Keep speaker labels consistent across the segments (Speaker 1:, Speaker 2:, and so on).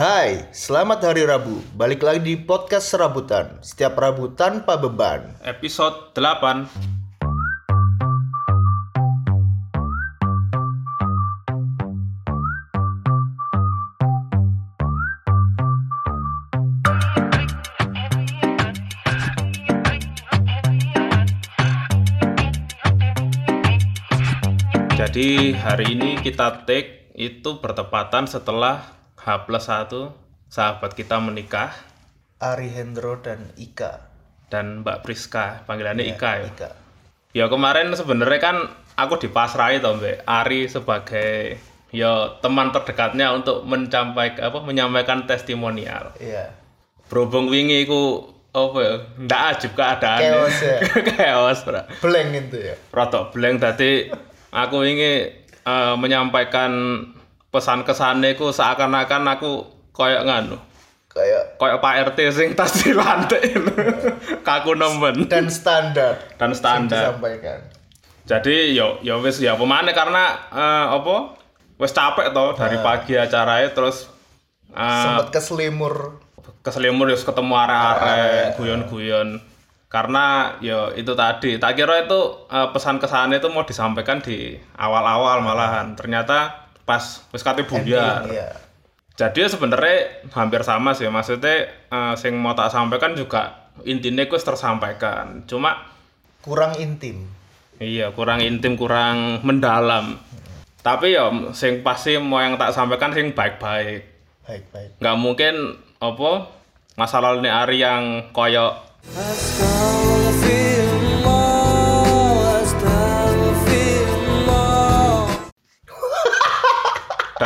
Speaker 1: Hai, selamat hari Rabu. Balik lagi di podcast Serabutan. Setiap Rabu tanpa beban.
Speaker 2: episode 8 Jadi hari ini kita take itu bertepatan setelah H plus 1 sahabat kita menikah
Speaker 1: Ari Hendro dan Ika.
Speaker 2: dan Mbak Priska panggilannya
Speaker 1: Ya,
Speaker 2: Ika ya.
Speaker 1: Ika.
Speaker 2: Ya kemarin sebenarnya kan aku dipasrai toh Mbak Ari sebagai ya teman terdekatnya untuk menyampaikan apa menyampaikan testimonial.
Speaker 1: Iya.
Speaker 2: Berhubung wingi ku apa ya ndak ajib keadaan.
Speaker 1: Chaos ya.
Speaker 2: Chaos, Bro.
Speaker 1: Blank itu ya.
Speaker 2: Rotok blank tadi aku ingin eh, menyampaikan pesan kesane ku seakan-akan aku koyok nganu.
Speaker 1: Kayak
Speaker 2: koyok Pak RT sing tas dilantik. Kaku nemen
Speaker 1: dan standar.
Speaker 2: dan standar.
Speaker 1: Disampaikan.
Speaker 2: jadi yo yo wis ya pemane karena eh, apa wis capek toh dari pagi acaranya terus eh,
Speaker 1: Sempat keselimur.
Speaker 2: keselimur terus ketemu arek-arek guyon-guyon. Karena yo itu tadi. Tak kira itu eh, pesan kesannya itu mau disampaikan di awal-awal malahan. Ternyata pas wis kate buyar
Speaker 1: Iya.
Speaker 2: jadi sebenarnya hampir sama sih maksudnya eh, sing mau tak sampaikan juga intinya wis tersampaikan cuma
Speaker 1: Kurang intim.
Speaker 2: Iya, kurang intim, kurang mendalam. Tapi ya sing pasti mau yang tak sampaikan sing baik-baik.
Speaker 1: Baik, baik.
Speaker 2: Nggak mungkin apa masalah ini Ari yang koyo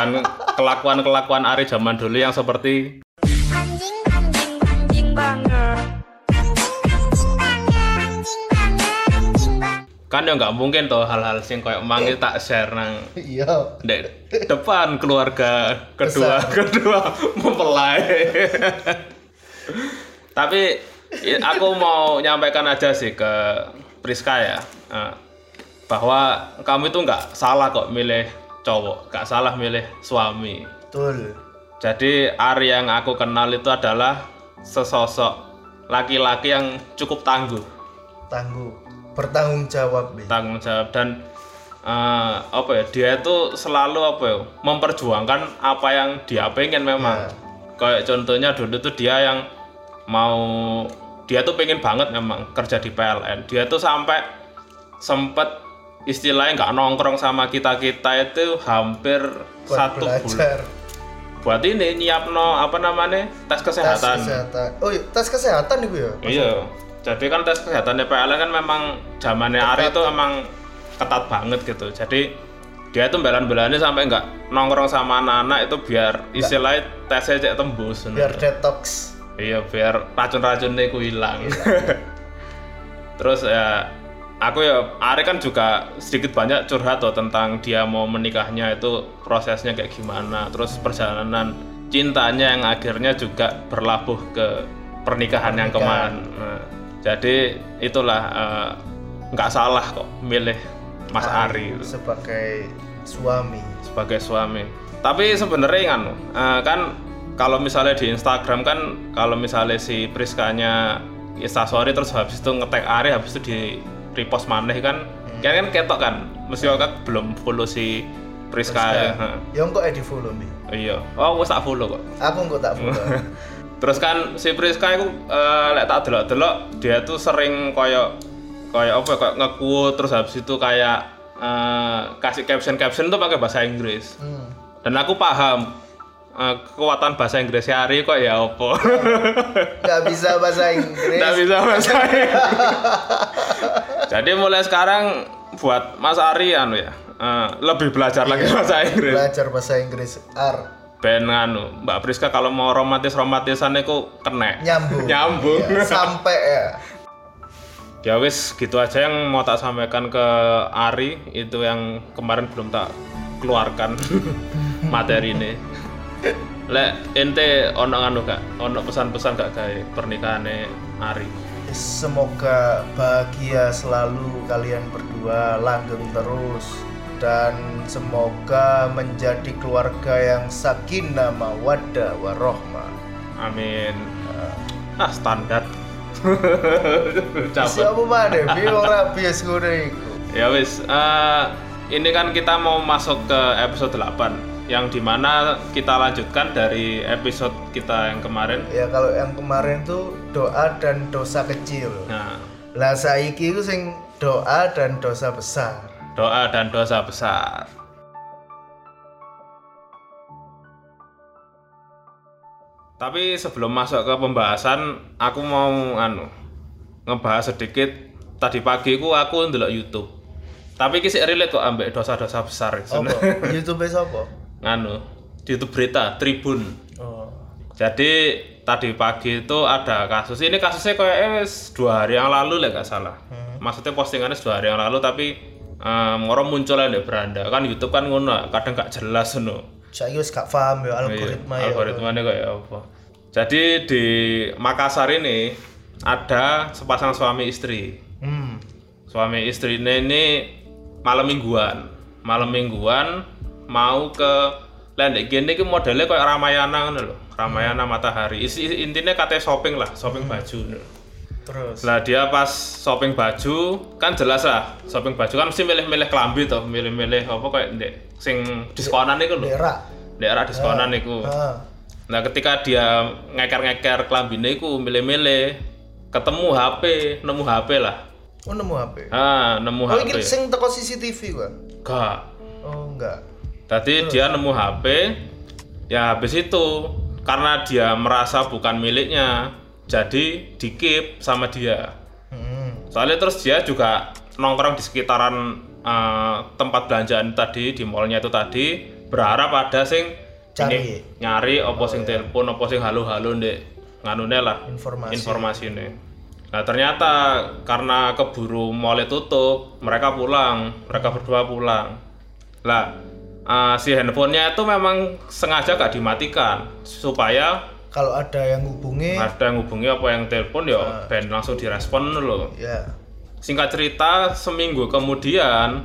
Speaker 2: dan kelakuan-kelakuan Ari zaman dulu yang seperti
Speaker 3: anjing anjing anjing banger. Anjing banger anjing banger
Speaker 2: kan ya nggak mungkin tuh hal-hal sing koyo mangi tak share nang
Speaker 1: Iya.
Speaker 2: Dek, depan keluarga kedua kedua mempelai. Tapi i- aku mau nyampaikan aja sih ke Priska ya. Eh, bahwa kamu itu nggak salah kok milih cowok nggak salah milih suami
Speaker 1: Betul.
Speaker 2: jadi Ari yang aku kenal itu adalah sesosok laki-laki yang cukup tangguh
Speaker 1: Tangguh. Bertanggung jawab, Bi.
Speaker 2: tanggung jawab dan eh, apa ya dia itu selalu apa ya memperjuangkan apa yang dia pengen memang kayak contohnya dulu tuh dia yang mau dia tuh pengen banget memang kerja di PLN dia tuh sampai sempet istilahnya nggak nongkrong sama kita kita itu hampir
Speaker 1: Buat
Speaker 2: satu bulan
Speaker 1: belajar.
Speaker 2: buat ini nyiapno apa namanya tes
Speaker 1: Tes
Speaker 2: kesehatan
Speaker 1: kesehatan. Oh, iya, tes kesehatan itu ya?
Speaker 2: Iya. Jadi kan tes kesehatan PLN kan memang zamannya Ari itu emang ketat banget gitu. Jadi dia tuh belan-belannya sampai nggak nongkrong sama anak-anak itu biar istilahnya tesnya cek tembus.
Speaker 1: Biar detox.
Speaker 2: Iya, biar racun-racunnya ku hilang. Terus ya aku ya Ari kan juga sedikit banyak curhat tuh tentang dia mau menikahnya itu prosesnya kayak gimana. Terus perjalanan cintanya yang akhirnya juga berlabuh ke pernikahan, yang kemarin. Nah, jadi itulah eh, nggak salah kok milih Mas Ari itu
Speaker 1: sebagai suami.
Speaker 2: sebagai suami. Tapi sebenarnya kan, eh, kan kalau misalnya di Instagram kan kalau misalnya si Priskanya instastory terus habis itu ngetek Ari habis itu di repost maneh kan, kan kan ketok kan, mesti kan belum follow si Priska. ya.
Speaker 1: Ya kok di follow mi.
Speaker 2: Iya. Oh, wis tak follow kok.
Speaker 1: Aku kok tak follow.
Speaker 2: Terus kan si Priska itu eh, lek tak delok-delok dia tuh sering koyo koyo apa ya, koyo nge terus habis itu kayak eh, kasih caption-caption tuh pakai bahasa Inggris.
Speaker 1: hmm.
Speaker 2: Dan aku paham eh, kekuatan bahasa Inggris Ari kok ya opo.
Speaker 1: Gak bisa bahasa Inggris.
Speaker 2: Nggak bisa bahasa Inggris. Jadi mulai sekarang buat Mas Ari anu ya, eh, lebih belajar lagi bahasa Inggris.
Speaker 1: Belajar bahasa Inggris R.
Speaker 2: Ben anu, Mbak Priska kalau mau romantis-romantisan itu kena.
Speaker 1: Nyambung.
Speaker 2: Nyambung.
Speaker 1: Iya, sampai ya.
Speaker 2: Ya wis gitu aja yang mau tak sampaikan ke Ari itu yang kemarin belum tak keluarkan materi ini. Lek ente ono anu gak? Ono pesan-pesan gak kayak pernikahannya Ari?
Speaker 1: Semoga bahagia selalu kalian berdua langgeng terus dan semoga menjadi keluarga yang sakinah mawaddah warahmah.
Speaker 2: Amin. Ah standar.
Speaker 1: Siapa mana? Bi ora bias ngono iku.
Speaker 2: Ya wis, eh, ini kan kita mau masuk ke episode 8 yang di mana kita lanjutkan dari episode kita yang kemarin.
Speaker 1: Ya kalau yang kemarin tuh doa dan dosa kecil.
Speaker 2: Nah,
Speaker 1: Lah saiki itu sing doa dan dosa besar.
Speaker 2: doa dan dosa besar. Tapi sebelum masuk ke pembahasan, aku mau anu ngebahas sedikit. Tadi pagi ku aku ndelok YouTube. Tapi kisah relate kok ambek dosa-dosa besar.
Speaker 1: Apa? YouTube sapa?
Speaker 2: Nganu, di YouTube berita Tribun.
Speaker 1: Oh.
Speaker 2: Jadi tadi pagi itu ada kasus. Ini kasusnya kayak eh, dua hari yang lalu lah gak salah. Maksudnya postingannya dua hari yang lalu tapi um, orang muncul di beranda. Kan YouTube kan ngono, kadang gak jelas ngono.
Speaker 1: Saiki wis gak paham ya algoritma ya.
Speaker 2: Algoritmanya kayak apa. Jadi di Makassar ini ada sepasang suami istri.
Speaker 1: Hmm.
Speaker 2: Suami istri ini malam mingguan. Malam mingguan mau ke Lendek gini ki modelnya kayak Ramayana ngono lho. Ramayana Matahari. Isi, intinya katanya shopping lah, shopping baju. ngono.
Speaker 1: Terus
Speaker 2: Lah dia pas shopping baju kan jelas lah, shopping baju kan mesti milih-milih kelambi toh, milih-milih apa kayak ndek sing diskonan iku lho.
Speaker 1: daerah.
Speaker 2: Daerah diskonan iku.
Speaker 1: Ah.
Speaker 2: Nah ketika dia ngeker-ngeker kelambine iku milih-milih ketemu HP, nemu HP lah.
Speaker 1: Oh nemu HP.
Speaker 2: Ah, nemu
Speaker 1: Oh
Speaker 2: HP.
Speaker 1: iki sing teko CCTV gua.
Speaker 2: Gak.
Speaker 1: Oh enggak.
Speaker 2: Tadi dia nemu HP, ya habis itu karena dia merasa bukan miliknya, jadi dikip sama dia.
Speaker 1: Hmm.
Speaker 2: Soalnya terus dia juga nongkrong di sekitaran eh, tempat belanjaan tadi di mallnya itu tadi berharap ada sing
Speaker 1: Cari.
Speaker 2: ini, nyari opo sing telepon opo sing halo-halo ndek nganune lah
Speaker 1: Informasi.
Speaker 2: informasi ini. Nah ternyata karena keburu mall tutup, mereka pulang, mereka berdua pulang. Lah eh, si handphonenya itu memang sengaja gak dimatikan supaya
Speaker 1: Kalau ada yang hubungi
Speaker 2: ada yang hubungi apa yang telepon ya ben langsung direspon loh.
Speaker 1: ya.
Speaker 2: Singkat cerita seminggu kemudian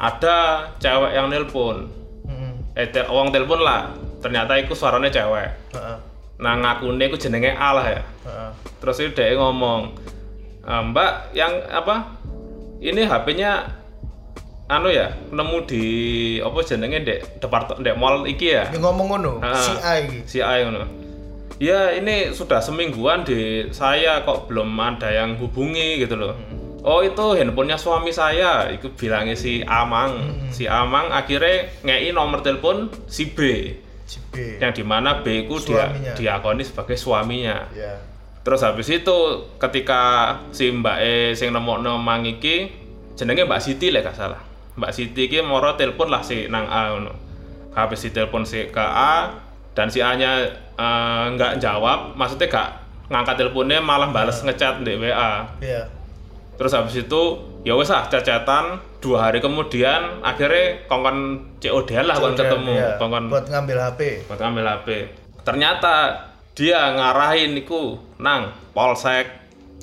Speaker 2: ada cewek yang nelpon.
Speaker 1: Hmm.
Speaker 2: Eh te wong telepon lah. Ternyata itu suaranya cewek.
Speaker 1: Heeh.
Speaker 2: Nah ngakune itu jenenge A lah ya.
Speaker 1: Heeh.
Speaker 2: Terus itu dia ngomong, "E, Mbak yang apa? Ini HP-nya anu ya, nemu di apa jenenge dek depart dek mall iki ya.
Speaker 1: Yang ngomong ngono, si A iki.
Speaker 2: Si A ngono. Ya ini sudah semingguan di saya kok belum ada yang hubungi gitu loh. Oh itu handphonenya suami saya, itu bilangnya si Amang. Si Amang akhirnya ngei nomor telepon si B,
Speaker 1: Si B.
Speaker 2: yang di mana B itu dia
Speaker 1: Suaminya.
Speaker 2: diakoni sebagai suaminya.
Speaker 1: Ya.
Speaker 2: Terus habis itu ketika si Mbak E sing nemokno mang iki jenenge Mbak Siti lah gak salah. Mbak Siti iki moro telepon lah si nang A ngono. Habis ditelepon si ke A dan si A-nya eh, nggak jawab, maksudnya gak ngangkat teleponnya malah bales ngechat di WA.
Speaker 1: Ya.
Speaker 2: Terus habis itu ya wes lah cecetan dua hari kemudian akhirnya kongkon COD lah kon ketemu
Speaker 1: Ya.
Speaker 2: kongkon
Speaker 1: buat ngambil HP.
Speaker 2: buat ngambil HP. Ternyata dia ngarahin iku nang polsek.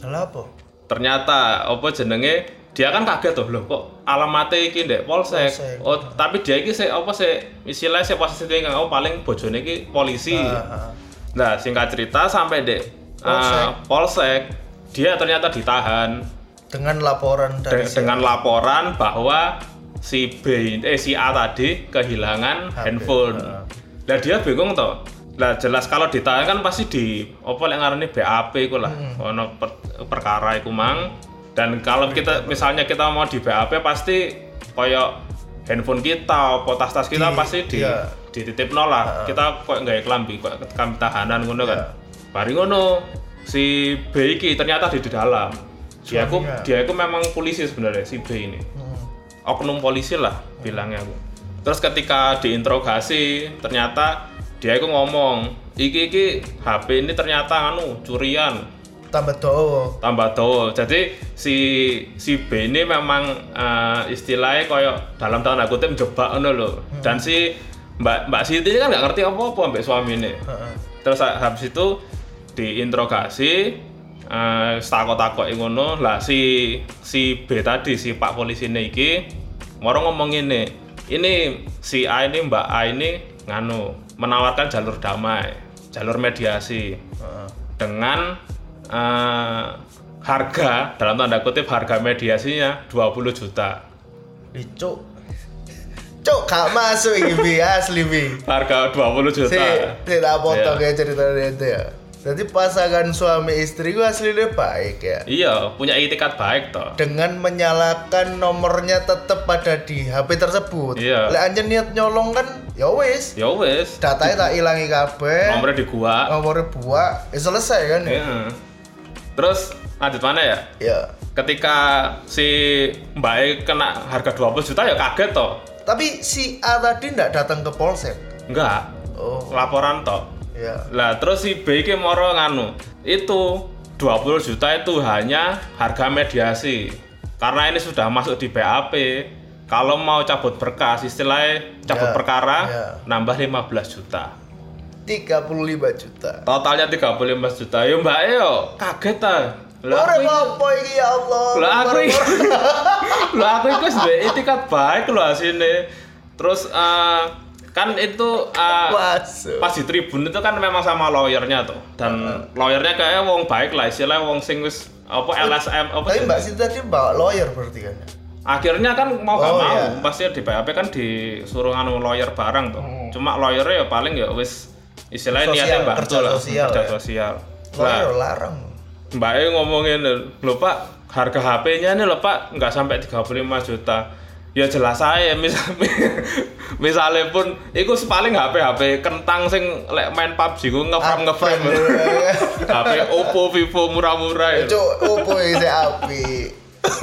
Speaker 1: Lah apa?
Speaker 2: Ternyata apa jenenge dia kan kaget tuh loh kok alamatnya iki ndek polsek.
Speaker 1: Polsek.
Speaker 2: Oh, tapi dia iki sih apa sih istilahnya sih posisi dia oh paling bojone iki polisi.
Speaker 1: Ah, ah.
Speaker 2: Nah, singkat cerita sampai dek
Speaker 1: Polsek.
Speaker 2: uh, polsek dia ternyata ditahan
Speaker 1: Dengan laporan
Speaker 2: de-
Speaker 1: dari si
Speaker 2: dengan laporan bahwa si B eh si A tadi kehilangan
Speaker 1: HP,
Speaker 2: handphone.
Speaker 1: heeh.
Speaker 2: Lah dia bingung toh. Lah jelas kalau ditahan kan pasti di apa yang ngarani BAP iku lah.
Speaker 1: Hmm.
Speaker 2: Ono per- perkara iku mang. Dan kalau kita misalnya kita mau di BAP pasti koyo handphone kita, apa tas-tas kita
Speaker 1: Di-
Speaker 2: pasti di
Speaker 1: iya.
Speaker 2: dititip nol lah. Kita kok nggak kelambi, kok kami tahanan ngono kan.
Speaker 1: Iya.
Speaker 2: Bari ngono si B iki ternyata di, di dalam. Dia aku
Speaker 1: Suaminya.
Speaker 2: dia aku memang polisi sebenarnya si B ini.
Speaker 1: Hmm.
Speaker 2: Oknum polisi lah bilangnya aku. Terus ketika diinterogasi ternyata dia itu ngomong, iki iki HP ini ternyata anu curian
Speaker 1: Tambah doa.
Speaker 2: tambah doa. Jadi si si B ini memang eh, istilahnya koyo dalam tanda kutip menjebak ngono loh. Dan si Mbak Mbak Siti ini kan nggak ngerti apa-apa mbak suami ini.
Speaker 1: Heeh.
Speaker 2: Terus ha- habis itu diinterogasi eh takut-takut ngono lah si si B tadi si Pak polisi ini iki moro ngomong ini ini si A ini Mbak A ini nganu menawarkan jalur damai, jalur mediasi
Speaker 1: Heeh.
Speaker 2: dengan eh, harga dalam tanda kutip harga mediasinya 20 juta.
Speaker 1: Ih, Cuk. Gak masuk iki Bi, asli Bi.
Speaker 2: Harga 20 juta.
Speaker 1: Si, tidak potong
Speaker 2: Iya.
Speaker 1: ya ceritanya itu ya. Jadi pasangan suami istri gue aslinya baik ya.
Speaker 2: Iya, punya itikat baik toh.
Speaker 1: Dengan menyalakan nomornya tetap pada di HP tersebut.
Speaker 2: Iya.
Speaker 1: Lek anjen niat nyolong kan, ya wis.
Speaker 2: Ya wis,
Speaker 1: Datanya tak ilangi kabeh.
Speaker 2: nomornya di gua.
Speaker 1: Nomornya buat, ya selesai kan ya.
Speaker 2: Iya. Terus lanjut mana ya?
Speaker 1: Ya.
Speaker 2: Ketika si Mbak E kena harga 20 juta ya kaget toh.
Speaker 1: Tapi si A tadi ndak datang ke polsek.
Speaker 2: Enggak,
Speaker 1: Oh,
Speaker 2: laporan toh.
Speaker 1: ya.
Speaker 2: Lah terus si B ki moro nganu. Itu 20 juta itu hanya harga mediasi. Karena ini sudah masuk di BAP. Kalau mau cabut berkas, istilahnya cabut
Speaker 1: Ya,
Speaker 2: perkara,
Speaker 1: ya.
Speaker 2: nambah 15 juta.
Speaker 1: 35 juta.
Speaker 2: Totalnya 35 juta. Ya Mbak yo kaget ta. Lah aku
Speaker 1: apa iki ya Allah.
Speaker 2: lah aku iki lah aku iki wis duwe itikat baik lho asine. Terus eh, kan itu
Speaker 1: Masuk.
Speaker 2: pas di tribun itu kan memang sama lawyernya tuh dan lawyernya kayak wong baik lah istilahnya wong sing wis apa LSM apa
Speaker 1: Tapi? Mbak Siti tadi bawa lawyer berarti kan.
Speaker 2: akhirnya kan mau gak
Speaker 1: Oh,
Speaker 2: mau
Speaker 1: iya.
Speaker 2: pasti di BAP kan disuruh nganu lawyer barang tuh
Speaker 1: Hmm.
Speaker 2: cuma lawyernya ya paling ya wis istilahnya
Speaker 1: Sosial,
Speaker 2: niatnya bantu
Speaker 1: kerja
Speaker 2: lah
Speaker 1: sosial
Speaker 2: kerja
Speaker 1: ya.
Speaker 2: sosial Lah,
Speaker 1: larang.
Speaker 2: Mbak E ngomongin lho Pak harga HP-nya nih lho Pak nggak sampai 35 juta ya jelas saya misal misalnya pun itu paling HP HP kentang sing lek main PUBG ku ngeframe ngeframe HP Oppo Vivo murah-murah ya
Speaker 1: Cuk, opo iki sik api.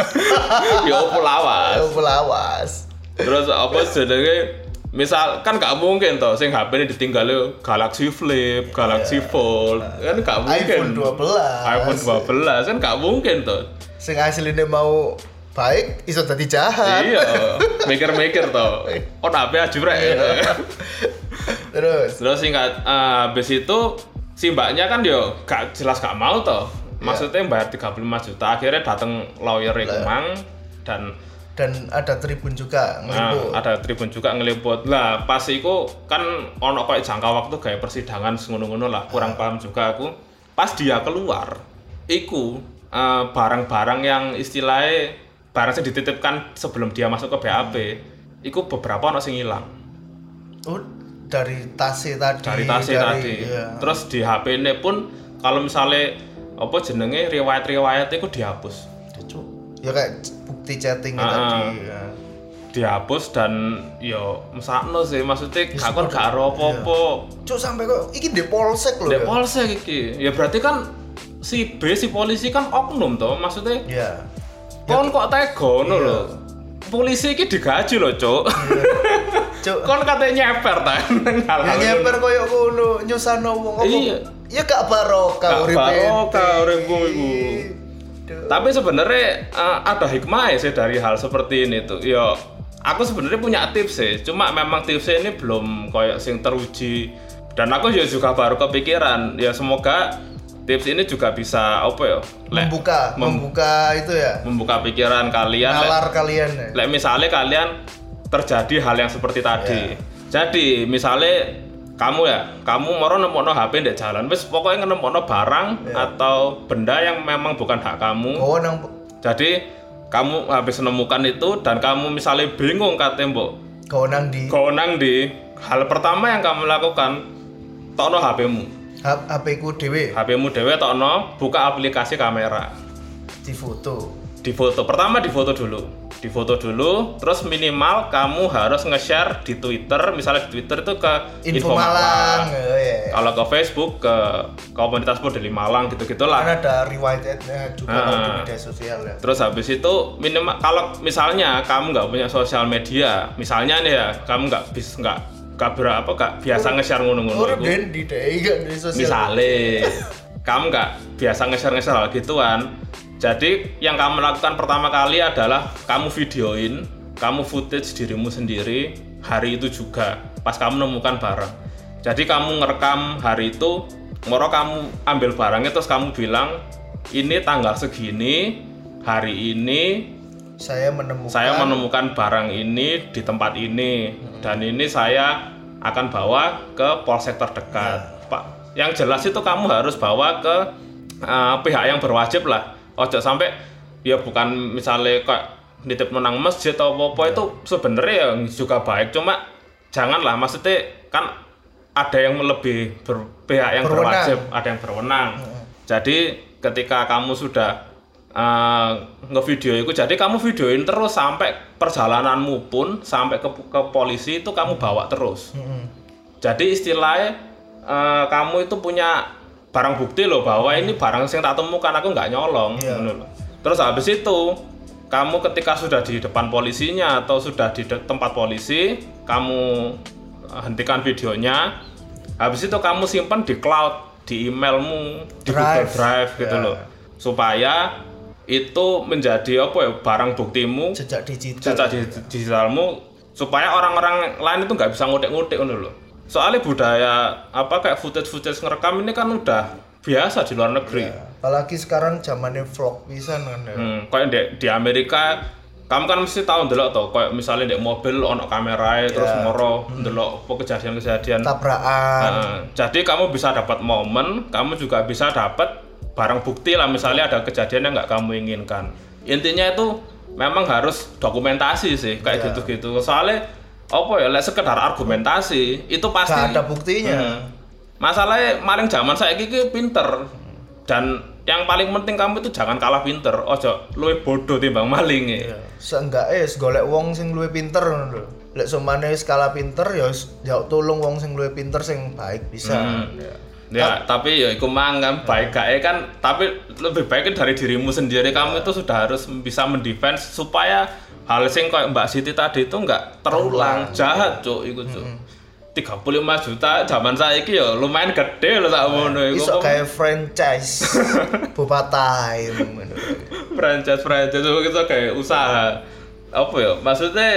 Speaker 2: ya Oppo lawas
Speaker 1: Opo lawas.
Speaker 2: terus apa jenenge misal kan gak mungkin toh sing HP ini ditinggal Galaxy Flip, Galaxy Fold kan gak mungkin.
Speaker 1: iPhone 12.
Speaker 2: iPhone 12 kan gak mungkin toh.
Speaker 1: Sing asline mau baik iso dadi jahat.
Speaker 2: iya mikir-mikir toh. Oh HP ajurek
Speaker 1: Terus?
Speaker 2: Terus singkat eh, habis itu si mbaknya kan yo gak jelas gak mau toh. Maksudnya bayar 35 juta akhirnya datang lawyer iku mang dan
Speaker 1: dan ada tribun juga
Speaker 2: Nah,
Speaker 1: ngeliput.
Speaker 2: ada tribun juga ngeliput. Lah, pas iku kan ono kayak jangka waktu kayak persidangan ngono-ngono lah, kurang paham juga aku. Pas dia keluar, iku eh, barang-barang yang istilahnya barang yang dititipkan sebelum dia masuk ke BAP, iku beberapa ono sing hilang
Speaker 1: Oh, dari tase tadi.
Speaker 2: dari tasnya tadi.
Speaker 1: iya.
Speaker 2: Terus di HP ini pun kalau misalnya apa jenenge riwayat-riwayat itu dihapus.
Speaker 1: Ya kayak bukti chatting
Speaker 2: Ah,
Speaker 1: tadi. Ya.
Speaker 2: Dihapus dan yo mesakno sih maksudnya
Speaker 1: Ya,
Speaker 2: gak kon gak ro apa-apa.
Speaker 1: Cuk sampai kok iki di polsek loh.
Speaker 2: Dek
Speaker 1: ya.
Speaker 2: polsek iki. Ya berarti kan si B si polisi kan oknum toh, maksudnya
Speaker 1: Iya.
Speaker 2: kon kok tega ngono
Speaker 1: Iya.
Speaker 2: lho. Polisi iki digaji loh, Cuk.
Speaker 1: Cuk.
Speaker 2: kon katanya nyeper ta.
Speaker 1: Ya nyeper koyo ngono nyusano wong apa?
Speaker 2: Iya.
Speaker 1: Ya gak barokah
Speaker 2: Gak
Speaker 1: uripe.
Speaker 2: barokah uripmu iku.
Speaker 1: Duh.
Speaker 2: Tapi sebenarnya eh, ada hikmah sih dari hal seperti ini tuh. Ya aku sebenarnya punya tips sih, cuma memang tipsnya ini belum kayak sing teruji. Dan aku ya juga baru kepikiran. Ya semoga tips ini juga bisa apa ya? lek-
Speaker 1: membuka,
Speaker 2: mem-
Speaker 1: membuka itu ya.
Speaker 2: membuka pikiran kalian. lek-
Speaker 1: Nalar kalian ya.
Speaker 2: Lek misalnya kalian terjadi hal yang seperti tadi. Jadi misalnya kamu ya, kamu mau nemokno HP di jalan, wis pokoknya nemokno barang atau benda yang memang bukan hak kamu.
Speaker 1: Oh nang
Speaker 2: Jadi kamu habis menemukan itu dan kamu misalnya bingung katanya mbok
Speaker 1: kau nang di
Speaker 2: kau nang di hal pertama yang kamu lakukan tokno HP-mu.
Speaker 1: HP ku dhewe
Speaker 2: HP-mu dewe tokno buka aplikasi kamera.
Speaker 1: di foto.
Speaker 2: di foto pertama di foto dulu di foto dulu terus minimal kamu harus nge-share di Twitter misalnya di Twitter itu ke
Speaker 1: Info, Malang. Oh, iya.
Speaker 2: kalau ke Facebook ke komunitas Modeli Malang gitu gitulah
Speaker 1: ada riwayatnya juga
Speaker 2: Ah.
Speaker 1: kalau di media sosial ya.
Speaker 2: terus habis itu minimal kalau misalnya kamu nggak punya sosial media misalnya nih ya kamu nggak bis nggak nggak berapa nggak biasa nge-share ngono-ngono
Speaker 1: di di sosial.
Speaker 2: Misalnya, kamu nggak biasa nge-share-nge-share hal gituan. Jadi yang kamu lakukan pertama kali adalah kamu videoin, kamu footage dirimu sendiri hari itu juga pas kamu menemukan barang. Jadi kamu ngerekam hari itu, moro kamu ambil barangnya terus kamu bilang ini tanggal segini, hari ini
Speaker 1: saya menemukan
Speaker 2: saya menemukan barang ini di tempat ini dan ini saya akan bawa ke polsek terdekat. Pak yang jelas itu kamu harus bawa ke eh, pihak yang berwajib lah ojo sampai ya bukan misalnya kayak nitip menang masjid atau apa itu sebenarnya yang juga baik. Cuma janganlah maksudnya kan ada yang lebih ber- pihak yang
Speaker 1: Berwenang.
Speaker 2: berwajib ada yang berwenang. Jadi ketika kamu sudah uh, ngevideo itu jadi kamu videoin terus sampai perjalananmu pun sampai ke, ke polisi itu kamu bawa terus.
Speaker 1: Mm-mm.
Speaker 2: jadi istilahnya eh, kamu itu punya barang bukti loh bahwa ini barang yang tak temukan aku nggak nyolong
Speaker 1: Iya.
Speaker 2: loh. terus habis itu kamu ketika sudah di depan polisinya atau sudah di tempat polisi kamu eh, hentikan videonya habis itu kamu simpan di cloud di emailmu di Google
Speaker 1: Drive.
Speaker 2: Drive gitu
Speaker 1: Ya.
Speaker 2: loh supaya itu menjadi apa ya barang buktimu
Speaker 1: jejak digital
Speaker 2: jejak di- digitalmu supaya orang-orang lain itu nggak bisa ngutik-ngutik loh. Soalnya budaya apa kayak footage-footage ngerekam ini kan udah biasa di luar negeri.
Speaker 1: Ya, apalagi sekarang zamannya vlog bisa kan ya.
Speaker 2: Hmm, kayak di, di Amerika kamu kan mesti tahu ndelok toh kayak misalnya di mobil ono kamera terus
Speaker 1: Ya.
Speaker 2: ngoro ndelok apa kejadian-kejadian
Speaker 1: tabrakan
Speaker 2: Nah, jadi kamu bisa dapat momen, kamu juga bisa dapat barang bukti lah misalnya ada kejadian yang nggak kamu inginkan. Intinya itu memang harus dokumentasi sih kayak
Speaker 1: Iya.
Speaker 2: gitu-gitu. Soalnya apa ya, lek sekedar argumentasi itu pasti
Speaker 1: Nggak ada buktinya.
Speaker 2: Hmm. Masalahnya maling zaman saya iki pinter dan yang paling penting kamu itu jangan kalah pinter. Ojo luwih bodoh timbang maling ya.
Speaker 1: seenggaknya wis golek wong sing luwih pinter. Lek somane skala pinter ya wis njaluk tolong wong sing luwih pinter sing baik bisa.
Speaker 2: Hmm.
Speaker 1: Ya.
Speaker 2: Ya, tapi ya iku mang kan baik gak kan tapi lebih baik kan dari dirimu sendiri kamu itu sudah harus bisa mendefense supaya hal sing kayak Mbak Siti tadi itu nggak terulang jahat cuk iku cuk. 35 juta zaman saiki ya lumayan gede loh tak ngono iku.
Speaker 1: Iso
Speaker 2: Kok
Speaker 1: kayak franchise. Bopatai ngono.
Speaker 2: franchise franchise itu kita kayak usaha? Apa ya? Maksudnya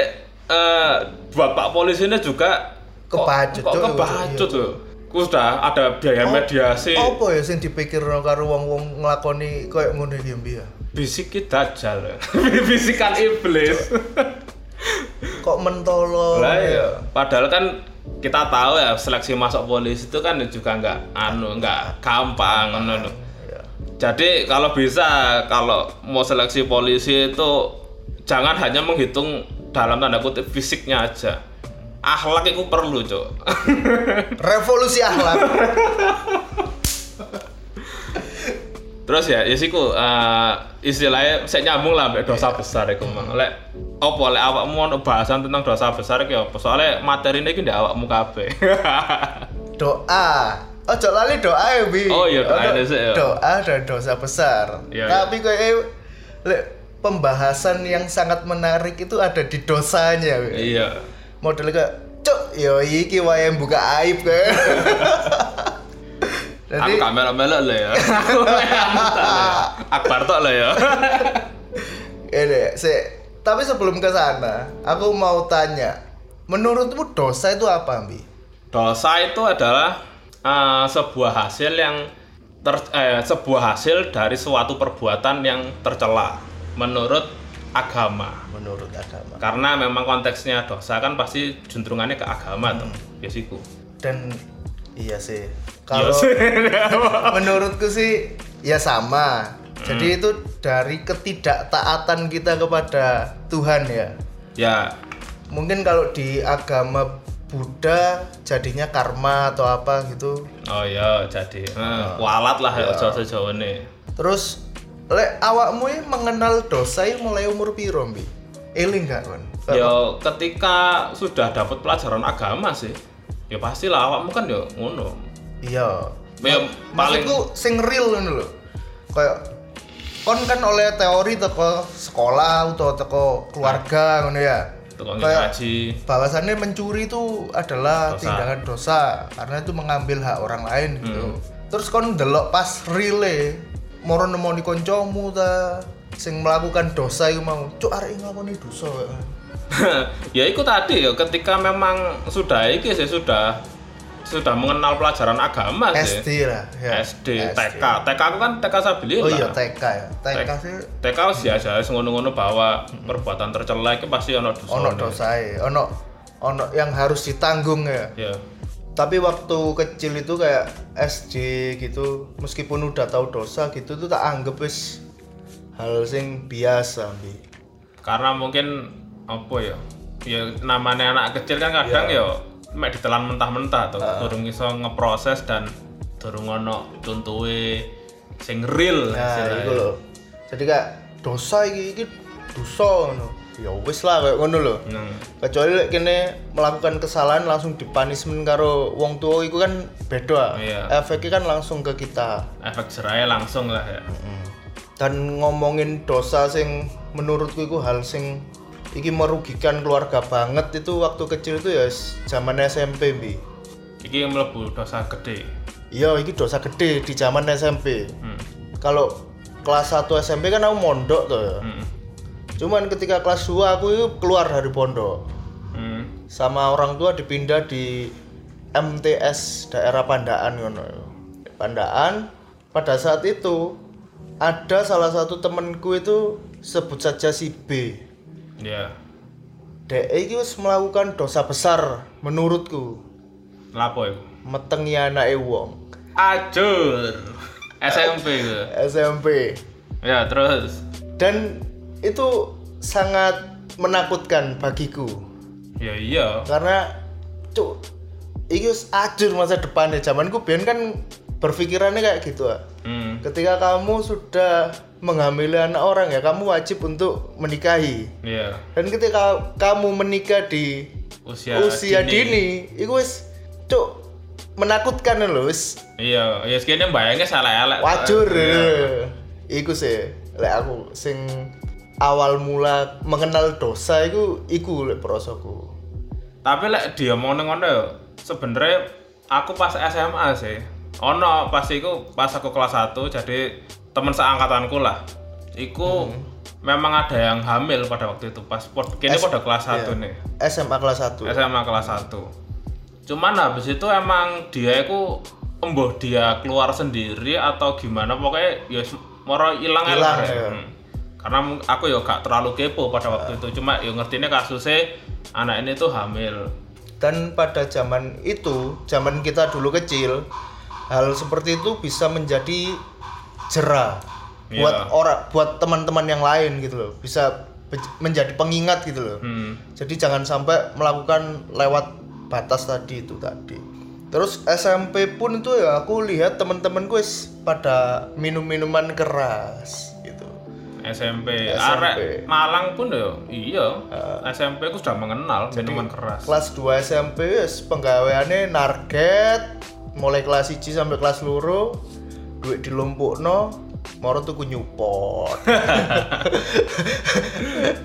Speaker 2: eh buat Pak polisi ini juga kok-
Speaker 1: Kebacut,
Speaker 2: kok
Speaker 1: Cuk.
Speaker 2: kebacut tuh Ku sudah ada biaya mediasi.
Speaker 1: Apa ya sing dipikirno karo wong-wong nglakoni koyo ngono iki ya?
Speaker 2: Bisik dajjal bisikan iblis
Speaker 1: Kok mentolo.
Speaker 2: lah
Speaker 1: ya?
Speaker 2: padahal kan kita tahu ya seleksi masuk polisi itu kan juga nggak anu nggak gampang lho.
Speaker 1: Ya.
Speaker 2: jadi kalau bisa kalau mau seleksi polisi itu jangan hanya menghitung dalam tanda kutip fisiknya aja akhlak itu perlu cok
Speaker 1: Revolusi akhlak.
Speaker 2: terus ya ya siku eh, istilahnya saya nyambung lah mbak dosa besar itu mang lek opo lek awakmu ono bahasan tentang dosa besar iki apa soalnya materi ini ndak awakmu kabeh.
Speaker 1: Doa. Ojo lali doa ya bi.
Speaker 2: Oh iya, doa
Speaker 1: Ono
Speaker 2: ini sih, ya.
Speaker 1: doa dan dosa besar.
Speaker 2: Iya,
Speaker 1: tapi kayak lek pembahasan yang sangat menarik itu ada di dosanya
Speaker 2: iya.
Speaker 1: Model kayak cuk yo iki wae buka aib kayak jadi
Speaker 2: aku gak melok-melok lah ya. Aku lah ya. akbar tok lah ya.
Speaker 1: Ini se tapi sebelum ke sana aku mau tanya menurutmu dosa itu apa bi
Speaker 2: dosa itu adalah eh, sebuah hasil yang ter, eh, sebuah hasil dari suatu perbuatan yang tercela menurut agama.
Speaker 1: Menurut agama.
Speaker 2: Karena memang konteksnya dosa kan pasti juntrungannya ke agama tuh biasiku.
Speaker 1: Dan iya sih. Kalau
Speaker 2: Iya sih.
Speaker 1: menurutku sih ya sama. Jadi itu dari ketidaktaatan kita kepada Tuhan ya.
Speaker 2: Ya.
Speaker 1: Mungkin kalau di agama Buddha jadinya karma atau apa gitu.
Speaker 2: Oh ya jadi eh, kualat lah ya ojo sejauh ini.
Speaker 1: Terus lek awakmu mengenal dosa ini mulai umur piro Mbi? eling gak kan
Speaker 2: ya ketika sudah dapat pelajaran agama sih ya pastilah awakmu kan ya ngono
Speaker 1: iya
Speaker 2: Ya, paling
Speaker 1: maksudku sing real ngono lho kayak kon kan oleh teori teko sekolah atau teko keluarga ngono ya kayak bahwasannya mencuri itu adalah
Speaker 2: Dosa.
Speaker 1: tindakan dosa karena itu mengambil hak orang lain gitu.
Speaker 2: Hmm.
Speaker 1: Terus kon delok pas rile moro nemoni koncomu ta sing melakukan dosa iku mau cuk arek nglakoni dosa.
Speaker 2: ya itu tadi ya ketika memang sudah iki sih sudah sudah mengenal pelajaran agama sih.
Speaker 1: SD lah ya.
Speaker 2: SD, TK. TK aku kan TK Sabilillah.
Speaker 1: Oh iya TK ya. TK sih
Speaker 2: TK biasa wis ngono-ngono bahwa perbuatan tercela itu pasti ono dosa.
Speaker 1: ono dosae, ono ono yang harus ditanggung ya.
Speaker 2: Ya.
Speaker 1: Tapi waktu kecil itu kayak SD gitu, meskipun udah tahu dosa gitu tuh tak anggap wis hal sing biasa, Bi.
Speaker 2: Karena mungkin apa ya? Ya namanya anak kecil kan kadang ya mek ditelan mentah-mentah tuh. Durung iso ngeproses dan durung ono contohe sing real
Speaker 1: Nah, itu loh. Jadi kayak dosa iki iki dosa ngono. Ya wis lah kayak ngono loh.
Speaker 2: Hmm.
Speaker 1: Kecuali lek kene melakukan kesalahan langsung dipunishment karo wong tua itu kan beda.
Speaker 2: Iya.
Speaker 1: Efeknya kan langsung ke kita.
Speaker 2: Efek jerahnya langsung lah ya.
Speaker 1: Dan ngomongin dosa sing menurutku itu hal sing iki merugikan keluarga banget itu waktu kecil itu ya zaman SMP bi.
Speaker 2: Iki mlebu dosa gede.
Speaker 1: Iya, iki dosa gede di zaman SMP.
Speaker 2: Hmm.
Speaker 1: Kalau kelas 1 SMP kan aku mondok tuh ya.
Speaker 2: Hmm.
Speaker 1: Cuman ketika kelas 2 aku itu keluar dari pondok.
Speaker 2: Hmm.
Speaker 1: Sama orang tua dipindah di MTS daerah Pandaan ngono. Pandaan pada saat itu ada salah satu temenku itu sebut saja si B.
Speaker 2: Ya.
Speaker 1: Dek iki wis melakukan dosa besar menurutku.
Speaker 2: Lapo iku?
Speaker 1: Metengi anake wong.
Speaker 2: Ajur. SMP.
Speaker 1: SMP.
Speaker 2: Ya, terus
Speaker 1: Dan itu sangat menakutkan bagiku.
Speaker 2: ya iya.
Speaker 1: karena cuk iki wis ajur masa depannya zamanku biyen kan berpikirannya kayak gitu ah.
Speaker 2: Hmm.
Speaker 1: ketika kamu sudah menghamili anak orang ya kamu wajib untuk menikahi
Speaker 2: Iya.
Speaker 1: dan ketika kamu menikah di
Speaker 2: Usia,
Speaker 1: usia dini, itu wis cuk menakutkan loh wis
Speaker 2: Iya, ya sekene bayangnya salah elek.
Speaker 1: wajur
Speaker 2: Iya.
Speaker 1: iku sih lek aku sing awal mula mengenal dosa iku iku lek prosoku
Speaker 2: Tapi lek dia mau ngono ya, sebenarnya aku pas SMA sih. Ono pas iku pas aku kelas 1 jadi temen seangkatanku lah. Iku
Speaker 1: Hmm.
Speaker 2: memang ada yang hamil pada waktu itu pas pod kini pada kelas 1
Speaker 1: iya.
Speaker 2: nih.
Speaker 1: SMA kelas 1
Speaker 2: SMA kelas 1. Cuman habis itu emang dia itu embuh dia keluar sendiri atau gimana pokoknya ya moro ilang ae
Speaker 1: Ilang,
Speaker 2: lah.
Speaker 1: ya.
Speaker 2: Hmm. Karena aku ya gak terlalu kepo pada waktu itu cuma ya ngertinya kasusnya anak ini tuh hamil.
Speaker 1: dan pada zaman itu zaman kita dulu kecil hal seperti itu bisa menjadi jerah
Speaker 2: Iya.
Speaker 1: buat orang buat teman-teman yang lain gitu loh bisa menjadi pengingat gitu loh
Speaker 2: Hmm.
Speaker 1: jadi jangan sampai melakukan lewat batas tadi itu tadi terus SMP pun itu ya aku lihat teman-temanku wis pada minum minuman keras gitu
Speaker 2: SMP.
Speaker 1: SMP.
Speaker 2: Arek Malang pun ya iya. SMP aku sudah mengenal minuman keras.
Speaker 1: kelas 2 SMP wis penggaweane narget mulai kelas 1 sampai kelas loro duit dilumpukno moro tuku nyupot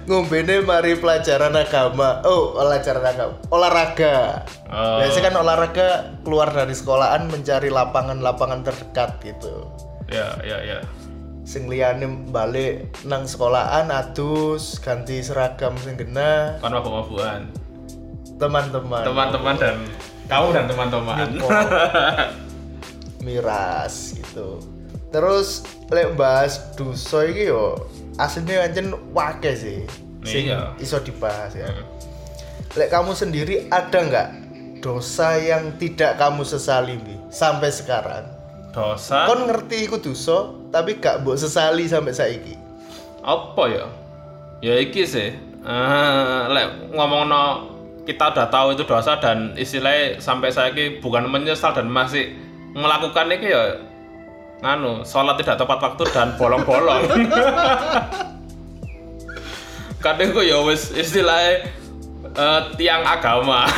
Speaker 1: ngombene mari pelajaran agama oh pelajaran agama olahraga
Speaker 2: Oh.
Speaker 1: biasanya kan olahraga keluar dari sekolahan mencari lapangan-lapangan terdekat gitu
Speaker 2: Ya, ya, ya.
Speaker 1: sing liyane balik nang sekolahan adus ganti seragam sing gena
Speaker 2: Kan mabuk-mabukan.
Speaker 1: Teman-teman.
Speaker 2: Teman-teman dan kamu dan teman-teman.
Speaker 1: Miras gitu. Terus lek bahas duso iki yo aslinya ancen wake sih sing
Speaker 2: Iya.
Speaker 1: iso dibahas ya. Lek kamu sendiri ada nggak dosa yang tidak kamu sesali Bi, sampai sekarang?
Speaker 2: Dosa.
Speaker 1: kon ngerti iku dosa tapi gak mbok sesali sampai saiki.
Speaker 2: Apa ya? Ya iki sih. Eh lek ngomongno kita udah tahu itu dosa dan istilahnya sampai saya ini bukan menyesal dan masih melakukan ini ya nganu sholat tidak tepat waktu dan bolong-bolong. Kadang kok ya wis istilahnya eh, tiang agama.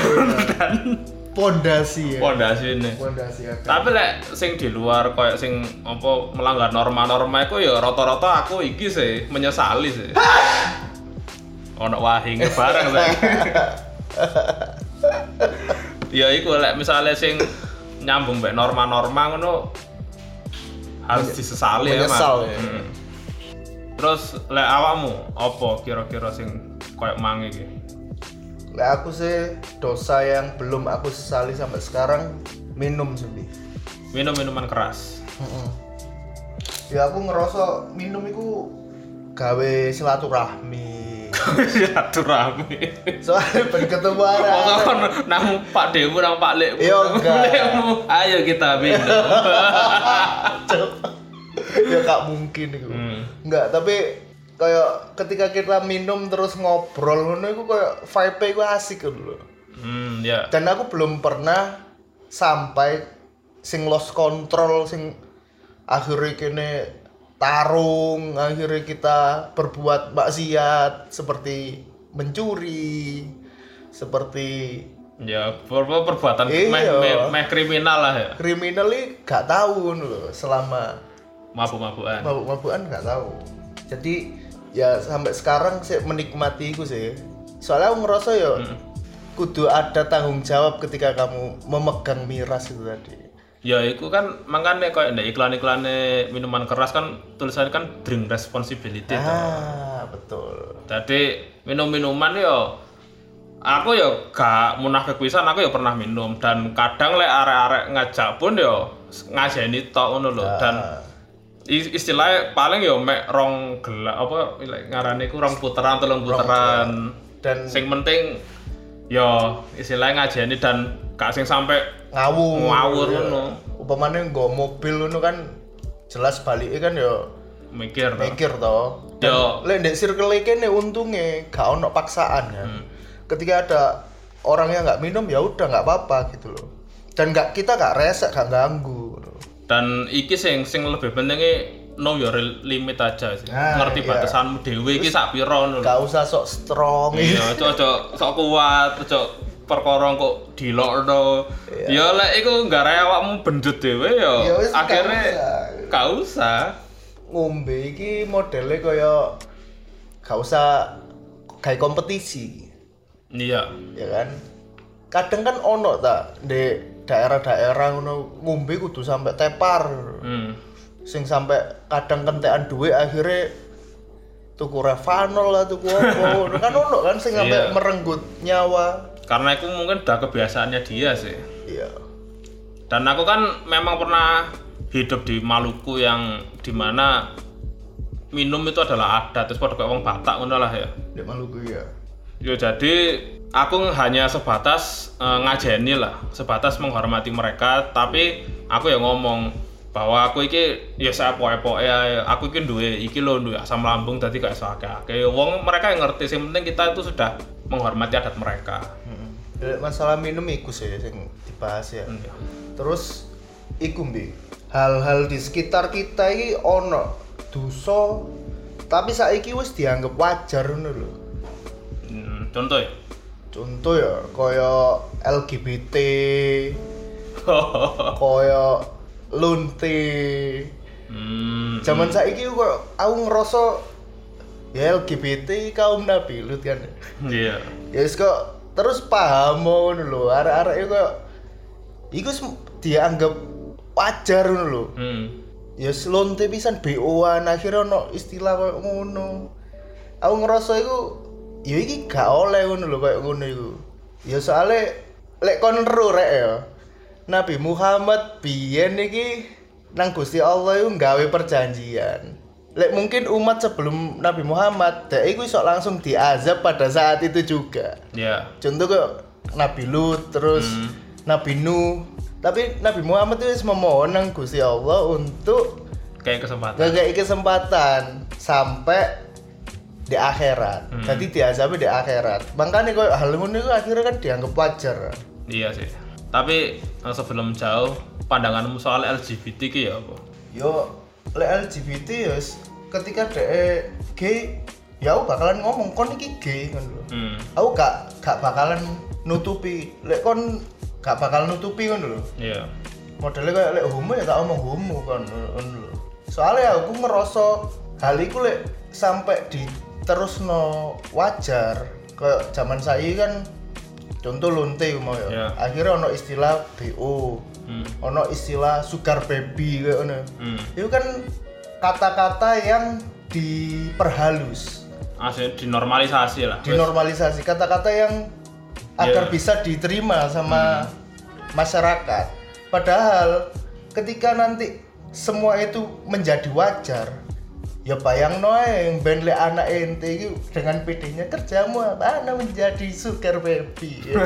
Speaker 2: Dan
Speaker 1: pondasi ya.
Speaker 2: Pondasi ini.
Speaker 1: Pondasi agama.
Speaker 2: Tapi lek sing di luar kayak sing apa melanggar norma-norma itu ya rata-rata aku iki sih menyesali sih. Ono wahinge bareng saya ya iku lek misalnya sing nyambung mbek norma-norma ngono harus disesali
Speaker 1: menyesal
Speaker 2: emang.
Speaker 1: ya.
Speaker 2: Mm. terus lek awakmu apa kira-kira sing kayak mang iki
Speaker 1: Lek aku sih dosa yang belum aku sesali sampai sekarang minum. Bi.
Speaker 2: minum minuman keras
Speaker 1: Mm-mm. Ya aku ngerasa minum itu gawe silaturahmi.
Speaker 2: silaturahmi
Speaker 1: Soalnya ben ketemu arek.
Speaker 2: kan nang Pak Dewu nang Pak Lek.
Speaker 1: Iya, enggak.
Speaker 2: Ayo kita minum.
Speaker 1: ya gak mungkin itu.
Speaker 2: Hmm.
Speaker 1: Enggak, tapi kayak ketika kita minum terus ngobrol ngono iku kayak vibe iku asik loh.
Speaker 2: Hmm, ya.
Speaker 1: Dan aku belum pernah sampai sing lost control sing akhirnya kene tarung, akhirnya kita berbuat maksiat seperti mencuri, seperti
Speaker 2: Ya, per- per- perbuatan
Speaker 1: Iya.
Speaker 2: meh, meh, meh kriminal lah ya.
Speaker 1: kriminal ini gak tahu loh selama
Speaker 2: Mabuk-mabukan.
Speaker 1: mabuk-mabukan nggak tahu jadi ya sampai sekarang sih menikmati itu sih soalnya aku ngerasa ya kudu ada tanggung jawab ketika kamu memegang miras itu tadi
Speaker 2: Ya, itu kan makanya kayak ndek iklan-iklannya minuman keras kan tulisannya kan drink responsibility. toh.
Speaker 1: ah betul.
Speaker 2: Jadi minum-minuman yo aku yo gak munafik pisan aku yo pernah minum. Dan kadang lek arek-arek ngajak pun yo ngajeni tok ngono lho. Dan i- istilahnya paling yo mek rong gelak apa ngarane iku rong puteran telung puteran
Speaker 1: dan
Speaker 2: sing penting yo istilahnya ngajeni dan gak sing sampai
Speaker 1: ngawur
Speaker 2: Ngawur
Speaker 1: ya.
Speaker 2: ngono.
Speaker 1: upamanya nggak mobil ngono kan jelas baliknya kan ya
Speaker 2: mikir
Speaker 1: mikir toh
Speaker 2: Yo.
Speaker 1: lek ndek circle kene untungnya gak ono paksaan kan ketika ada orang yang nggak minum ya udah nggak apa-apa gitu loh dan nggak kita nggak resek nggak ganggu
Speaker 2: dan iki sing sing lebih pentingnya know your limit aja sih
Speaker 1: Nah,
Speaker 2: ngerti
Speaker 1: iya.
Speaker 2: batasanmu dhewe iki sak ngono lho.
Speaker 1: nggak usah sok strong
Speaker 2: iya cocok sok kuat cocok perkara kok dilokno. Ya lek iku nggak raya awakmu benjut dhewe ya
Speaker 1: Ya
Speaker 2: akhirnya gak usah.
Speaker 1: Ngombe iki modelnya kaya gak usah kayak kompetisi.
Speaker 2: Iya.
Speaker 1: Ya kan? Kadang kan ono ta di daerah-daerah ngono ngombe kudu sampai tepar.
Speaker 2: Hmm.
Speaker 1: sing sampai kadang kentekan duit akhirnya tuku revanol lah tuku apa kan ono kan sing sampai
Speaker 2: Iya.
Speaker 1: merenggut nyawa
Speaker 2: karena itu mungkin udah kebiasaannya dia sih.
Speaker 1: Iya.
Speaker 2: Dan aku kan memang pernah hidup di Maluku yang di mana minum itu adalah adat terus pada kayak wong Batak ngono lah ya.
Speaker 1: Di Maluku ya
Speaker 2: Ya jadi aku hanya sebatas eh, ngajeni lah, sebatas menghormati mereka, tapi aku ya ngomong bahwa aku iki ya saya poe-poe ya, aku iki duwe iki lho duwe asam lambung tadi kayak akeh Wong mereka yang ngerti, yang penting kita itu sudah menghormati adat mereka.
Speaker 1: Lek masalah minum iku sih sing dibahas ya.
Speaker 2: Hmm,
Speaker 1: terus iku mbi hal-hal di sekitar kita iki ono dosa tapi saiki wis dianggap wajar ngono lho.
Speaker 2: Hmm, contoh ya.
Speaker 1: contoh ya kaya LGBT kaya lunte.
Speaker 2: Hmm,
Speaker 1: zaman saiki kok aku ngerasa ya LGBT kaum nabi lut kan.
Speaker 2: Iya.
Speaker 1: ya wis kok terus paham lho. Arek-arek iku kok iku dianggap wajar ngono lho.
Speaker 2: Hmm.
Speaker 1: ya selonte pisan BO-an akhirnya ono istilah kayak ngono. Aku ngerasa iku ya iki gak oleh ngono lho kayak ngono iku. Ya soalnya lek kon rek ya Nabi Muhammad biyen iki nang Gusti Allah iku gawe perjanjian lek mungkin umat sebelum Nabi Muhammad dek iku iso langsung diazab pada saat itu juga
Speaker 2: Ya.
Speaker 1: contoh kayak Nabi Lut terus
Speaker 2: Hmm.
Speaker 1: Nabi Nuh tapi Nabi Muhammad itu memohon nang Gusti Allah untuk
Speaker 2: Kayak kesempatan.
Speaker 1: ngekei kesempatan sampai di akhirat
Speaker 2: Hmm.
Speaker 1: jadi diazabi di akhirat makanya kok hal ngono akhirnya kan dianggap wajar
Speaker 2: Iya sih. Tapi eh, sebelum jauh, pandanganmu soal LGBT ki ya apa?
Speaker 1: yo lek LGBT ya ketika de gay ya aku bakalan ngomong kon iki gay kan lho
Speaker 2: Hmm.
Speaker 1: aku gak gak bakalan nutupi lek kon gak bakal nutupi kan lho
Speaker 2: Iya.
Speaker 1: modelnya kayak lek homo ya tak omong homo kan lho. soalnya aku ngerasa hal itu lek sampai di terus no wajar kayak zaman saya kan contoh lonte mau ya
Speaker 2: Ya.
Speaker 1: akhirnya ono istilah BO
Speaker 2: Hmm.
Speaker 1: ono istilah sugar baby kayak ngono
Speaker 2: Hmm.
Speaker 1: itu kan kata-kata yang diperhalus
Speaker 2: Asli dinormalisasi lah.
Speaker 1: Dinormalisasi kata-kata yang agar
Speaker 2: Iya.
Speaker 1: bisa diterima sama masyarakat. Padahal ketika nanti semua itu menjadi wajar, ya bayang noe yang band le anak ente itu dengan PD-nya kerjamu apa? Anda menjadi sugar baby. ya.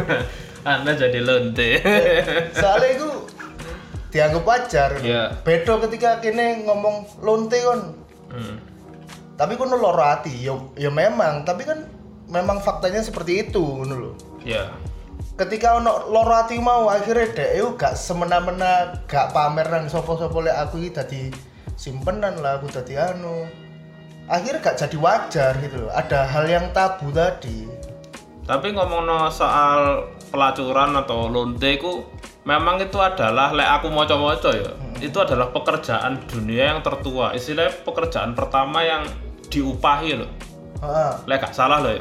Speaker 2: anda jadi lonte
Speaker 1: Soalnya itu dianggap wajar.
Speaker 2: Iya.
Speaker 1: Bedo ketika kini ngomong lonte kon.
Speaker 2: Hmm.
Speaker 1: Tapi kon loro hati, ya, ya memang, tapi kan memang faktanya seperti itu lho.
Speaker 2: ya
Speaker 1: ketika ono loro ati mau akhirnya dek gak semena-mena gak pamer nang sopo-sopo lek aku iki dadi simpenan lah aku dadi anu akhirnya gak jadi wajar gitu loh ada hal yang tabu tadi
Speaker 2: Tapi ngomong soal pelacuran atau lonte ku memang itu adalah lek aku moco-moco ya. Itu adalah pekerjaan dunia yang tertua. Istilahnya pekerjaan pertama yang diupahi loh.
Speaker 1: Heeh,
Speaker 2: Lek gak salah loh ya.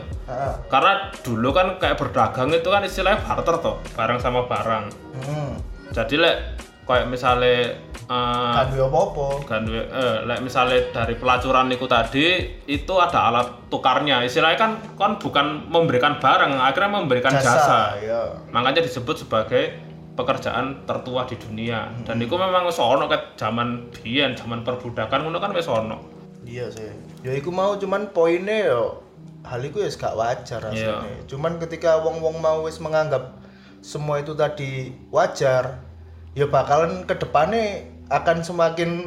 Speaker 2: Karena dulu kan kayak berdagang itu kan istilahnya barter toh, barang sama barang.
Speaker 1: Hmm,
Speaker 2: Jadi lek kayak misalnya
Speaker 1: kan duwe apa-apa.
Speaker 2: kan eh, lek misalnya dari pelacuran itu tadi itu ada alat tukarnya. Istilahnya kan kan bukan memberikan barang akhirnya memberikan jasa,
Speaker 1: ya
Speaker 2: makanya disebut sebagai pekerjaan tertua di dunia. Dan itu memang wis ono ket zaman biyen zaman perbudakan ngono kan wis ono.
Speaker 1: Iya sih. Ya iku mau cuman poinnya yo hal itu ya gak wajar rasanya. Cuman ketika wong-wong mau wis menganggap semua itu tadi wajar ya bakalan ke depannya akan semakin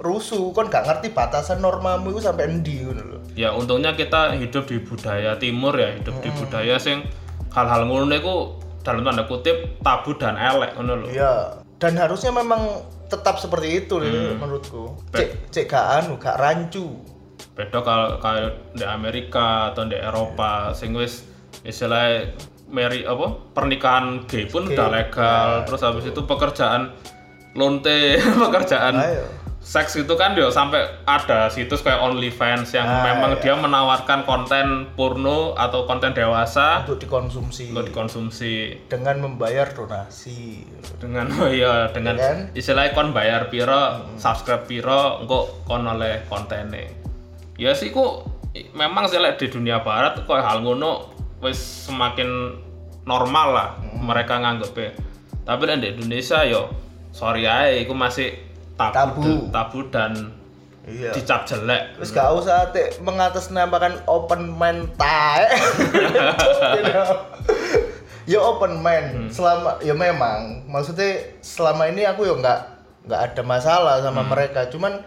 Speaker 1: rusuh. Kon gak ngerti batasan normamu itu sampai endi ngono lho.
Speaker 2: Ya untungnya kita hidup di budaya timur ya hidup di budaya sing hal-hal ngono iku dalam tanda kutip tabu dan elek ngono lho.
Speaker 1: Iya. Dan harusnya memang tetap seperti itu lho menurutku. Cek cek gak anu gak rancu.
Speaker 2: Beda kalau kayak di Amerika atau di Eropa sing wis istilahnya meri apa pernikahan gay pun udah legal terus habis itu pekerjaan lonte pekerjaan
Speaker 1: ayo.
Speaker 2: seks itu kan dia sampai ada situs kayak OnlyFans yang
Speaker 1: Ah,
Speaker 2: memang
Speaker 1: iya.
Speaker 2: dia menawarkan konten porno atau konten dewasa
Speaker 1: untuk dikonsumsi.
Speaker 2: untuk dikonsumsi.
Speaker 1: Dengan membayar donasi.
Speaker 2: Dengan oh iya dengan
Speaker 1: Iya kan?
Speaker 2: istilahnya kon bayar piro subscribe piro engko kon oleh kontennya ya sih kok memang sih di dunia barat kok hal ngono wis semakin normal lah
Speaker 1: Hmm.
Speaker 2: mereka nganggep tapi di Indonesia yo sorry ae iku masih tabu
Speaker 1: Tabu.
Speaker 2: tabu dan
Speaker 1: iya
Speaker 2: dicap jelek
Speaker 1: Terus gak usah te mengatasnamakan open mind tae. ya open mind. Selama ya memang maksudnya selama ini aku ya nggak nggak ada masalah sama mereka. Cuman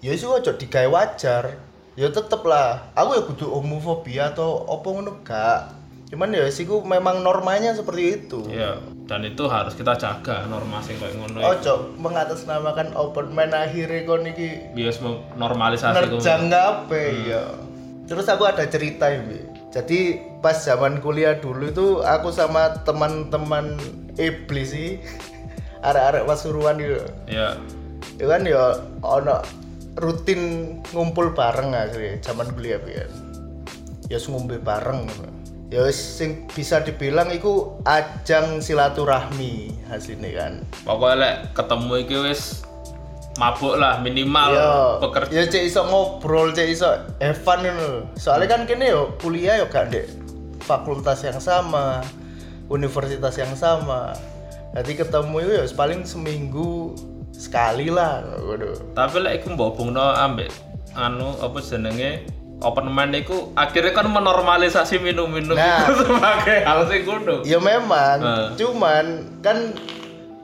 Speaker 1: ya itu ojo digawe wajar. Ya tetep lah. Aku ya kudu homofobia atau apa ngono gak. Cuman ya siku memang normanya seperti itu.
Speaker 2: ya dan itu harus kita jaga norma sing kayak ngono. Iku.
Speaker 1: Ojo mengatasnamakan open mind akhirnya kon iki
Speaker 2: bias normalisasi
Speaker 1: nerjang apa ya terus aku ada cerita ini jadi pas zaman kuliah dulu itu aku sama teman-teman iblis sih arek-arek pasuruan gitu
Speaker 2: ya
Speaker 1: itu kan ya ono rutin ngumpul bareng akhirnya zaman kuliah pian ya ngombe bareng ya sing bisa dibilang itu ajang silaturahmi hasilnya kan
Speaker 2: pokoknya lek ketemu iki wis mabuk lah minimal
Speaker 1: Iya,
Speaker 2: pekerja
Speaker 1: ya cek iso ngobrol, cek iso Evan ngono. Soalnya kan kini yo kuliah yo gak dek fakultas yang sama, universitas yang sama. Jadi ketemu ya paling seminggu sekali lah. Waduh.
Speaker 2: tapi lek iku mbok ambek anu apa jenenge open mind iku akhirnya kan menormalisasi minum-minum
Speaker 1: Nah.
Speaker 2: itu sebagai hal sing kudu
Speaker 1: Ya memang,
Speaker 2: Nah.
Speaker 1: cuman kan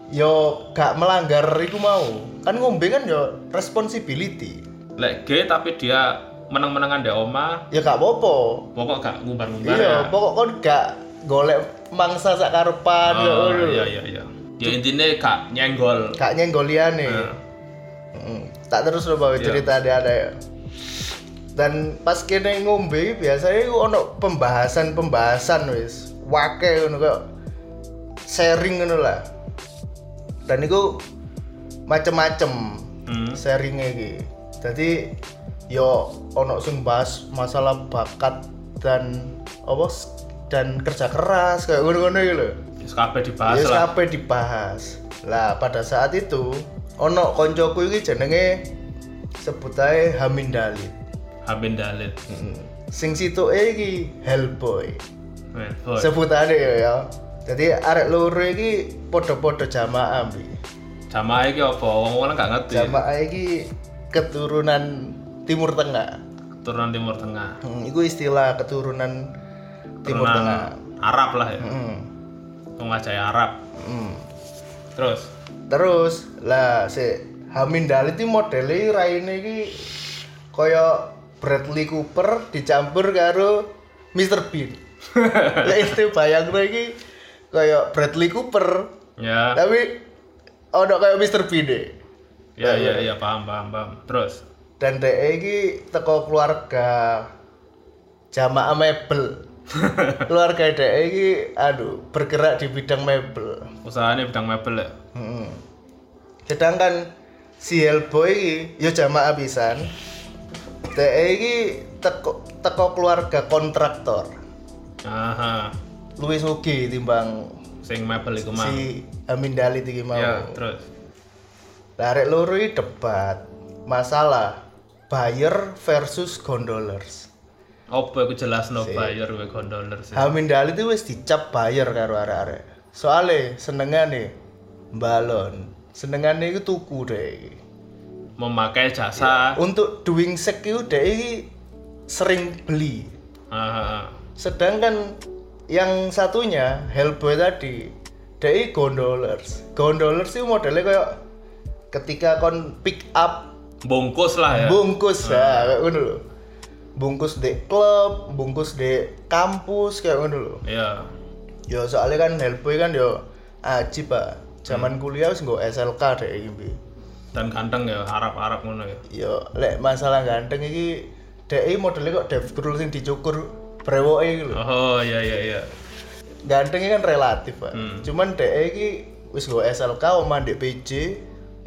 Speaker 1: yo gak melanggar itu mau. Kan ngombe kan yo responsibility.
Speaker 2: lek gay tapi dia meneng-menengan di oma
Speaker 1: Ya gak apa-apa.
Speaker 2: pokok gak ngumbar-ngumbar
Speaker 1: Iya,
Speaker 2: ya
Speaker 1: pokok kon gak golek mangsa sak karepan ya
Speaker 2: oh,
Speaker 1: ngono.
Speaker 2: iya iya iya ya intinya gak nyenggol
Speaker 1: Gak nyenggol liane.
Speaker 2: Nah.
Speaker 1: Mm, tak terus lo bawa
Speaker 2: Iya.
Speaker 1: cerita ada ada ya. Dan pas kene ngombe biasanya ono pembahasan-pembahasan wis. Wake ngono kok sharing ngono lah. Dan itu macem-macem
Speaker 2: Hmm.
Speaker 1: sharingnya iki. Jadi yo ono sing bahas masalah bakat dan apa dan kerja keras kayak ngono-ngono gitu loh.
Speaker 2: Wis kabeh dibahas lah
Speaker 1: kabeh dibahas. Lah pada saat itu ono koncoku iki jenenge sebut ae Hamin Dalit.
Speaker 2: Hamin Dalit
Speaker 1: Sing situ iki Hellboy.
Speaker 2: Bad boy.
Speaker 1: Sebutane ya ya. Jadi arek loro iki padha-padha jamaah bi.
Speaker 2: Jamaah iki apa? Wong-wong gak ngerti.
Speaker 1: Jamaah iki keturunan Timur Tengah.
Speaker 2: Keturunan Timur Tengah.
Speaker 1: Hmm, itu istilah keturunan Timur
Speaker 2: Keturunan
Speaker 1: Tengah.
Speaker 2: Arab lah ya.
Speaker 1: Hmm.
Speaker 2: Pengajai Arab.
Speaker 1: hmm.
Speaker 2: Terus
Speaker 1: Terus lah si Hamin Dalit iki modele raine iki kaya Bradley Cooper dicampur karo Mr Bean. Lah itu bayang iki kaya Bradley Cooper
Speaker 2: ya.
Speaker 1: tapi ono kaya Mr Bean deh.
Speaker 2: Ya ya ya paham paham paham. Terus
Speaker 1: Dan dhek iki teko keluarga jamaah mebel. keluarga dhek iki aduh bergerak di bidang mebel.
Speaker 2: usahanya bidang mebel ya.
Speaker 1: Hmm. Sedangkan si Hellboy iki ya jamaah pisan. Dhek iki teko teko keluarga kontraktor.
Speaker 2: Aha.
Speaker 1: Luwih sugih timbang
Speaker 2: Sing mebel iku mah.
Speaker 1: si Amin Dalit iki mau.
Speaker 2: Ya, terus.
Speaker 1: Larek loro debat masalah buyer versus gondolers.
Speaker 2: Apa iku jelas no buyer we gondoler sih.
Speaker 1: Amin Dalit itu wis dicap buyer karo arek-arek. Soale senengane balon. Senengane iku tuku deh.
Speaker 2: Memakai jasa.
Speaker 1: Untuk doing sex itu deh iki sering beli.
Speaker 2: Aha.
Speaker 1: Sedangkan yang satunya Hellboy tadi dia gondolers. Gondolers itu modelnya kayak ketika kon pick up
Speaker 2: Bungkus lah ya.
Speaker 1: bungkus ya kayak ngono lho. Bungkus di klub, bungkus di kampus kayak ngono lho.
Speaker 2: Iya.
Speaker 1: Ya soalnya kan Hellboy kan yo aji pak. Zaman kuliah wis nggo SLK deh iki.
Speaker 2: Dan ganteng ya, Arab-Arab ngono ya.
Speaker 1: Yo lek masalah ganteng iki dek iki modelnya kok Dev Grohl sing dicukur brewoke iki lho.
Speaker 2: Oh iya iya iya.
Speaker 1: Gantengnya kan relatif, Pak.
Speaker 2: Hmm.
Speaker 1: Cuman dek iki wis nggo SLK omah ndek PJ,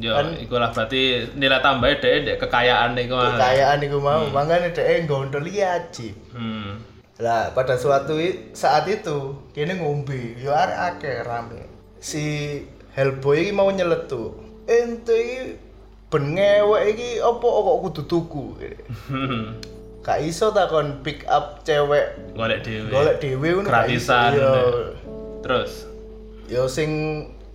Speaker 2: Ya, iku lah berarti nilai tambahnya deh, deh kekayaan iku mah.
Speaker 1: kekayaan iku mau, makanya dek gondol iki ajib.
Speaker 2: Hmm.
Speaker 1: Lah pada suatu saat itu kene ngombe, yo arek akeh rame. Si Hellboy iki mau nyeletuk. Ente iki ben ngewek iki apa kok kudu tuku? Gak iso takon pick up cewek
Speaker 2: Golek dhewe.
Speaker 1: golek dhewe ngono.
Speaker 2: Gratisan,
Speaker 1: Yo,
Speaker 2: Terus
Speaker 1: yo sing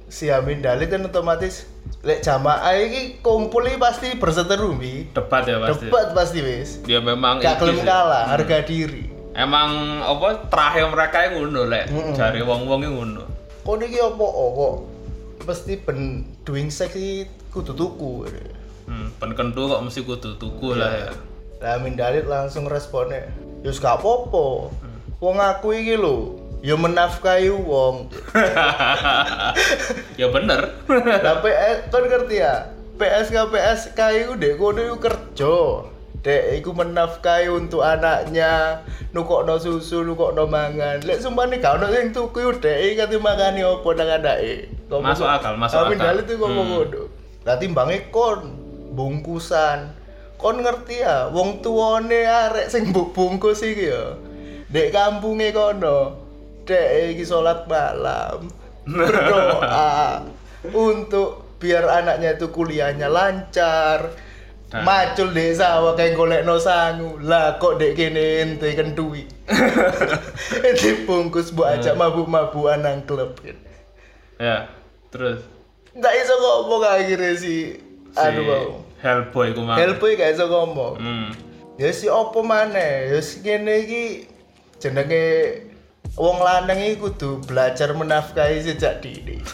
Speaker 1: si Amin Dalit kan otomatis lek jamaah iki kumpul pasti berseteru mi.
Speaker 2: debat ya pasti.
Speaker 1: Debat pasti wis.
Speaker 2: Dia memang
Speaker 1: Gak
Speaker 2: sih.
Speaker 1: kalah, harga diri.
Speaker 2: Emang apa terakhir mereka yang ngono lek.
Speaker 1: Mm-mm.
Speaker 2: Jari wong-wong yang ngono.
Speaker 1: Kok iki apa oh, kok mesti ben doing sex iki kudu tuku.
Speaker 2: Hmm, pen kentu kok mesti kudu tuku lah ya.
Speaker 1: Lah Amin Dalit langsung responnya, "Ya gak apa-apa. Wong aku iki lho, ya menafkahi wong."
Speaker 2: ya bener.
Speaker 1: Lah PS kan ngerti ya? PSK PSK itu dek kono kerja. Dek iku menafkahi untuk anaknya, nukokno susu, nukokno mangan. Lek sumpane gak ono sing tuku dek kate makani opo nang anake. Ngomong-
Speaker 2: Masuk akal, masuk akal.
Speaker 1: Dalit itu ngomong
Speaker 2: Hmm.
Speaker 1: ngono. Lah timbange kon bungkusan. Kon ngerti ya, wong tuane arek sing mbok bungkus iki ya. Dek kampunge kono. Dek iki salat malam. Berdoa untuk biar anaknya itu kuliahnya lancar.
Speaker 2: Nah.
Speaker 1: Macul dek sawah kayak golek no sangu. Lah kok dek kene ente kentui dibungkus buat ajak mabuk-mabukan nang klub.
Speaker 2: Ya, terus?
Speaker 1: Nggak iso ngomong akhirnya si
Speaker 2: si
Speaker 1: aduh mau
Speaker 2: Hellboy ku mah.
Speaker 1: Hellboy gak iso ngomong
Speaker 2: Hmm.
Speaker 1: ya si opo maneh? Ya si kene iki jenenge wong lanang iki kudu belajar menafkahi sejak dini.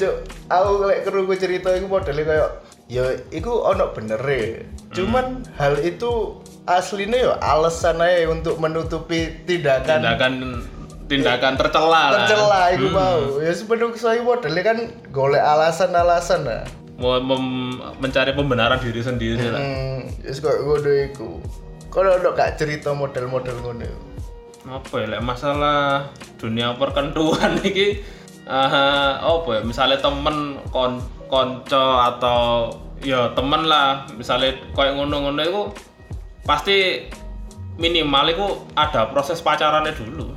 Speaker 1: Cuk, aku lek krungu cerita iku modele kayak ya iku ono benere. Cuman hal itu aslinya ya alasan aja untuk menutupi tindakan
Speaker 2: Tindakan tindakan tercela lah.
Speaker 1: tercela iku
Speaker 2: Hmm.
Speaker 1: mau. Ya sepenuh saya modele kan golek alasan-alasan lah.
Speaker 2: Mau mem- mencari pembenaran diri sendiri lah.
Speaker 1: Hmm, ya kok ngono iku. Kalau ono gak cerita model-model ngono.
Speaker 2: apa ya masalah dunia perkentuan iki eh apa ya misalnya temen kon konco atau ya temen lah misalnya kayak ngono-ngono itu pasti minimal itu ada proses pacarannya dulu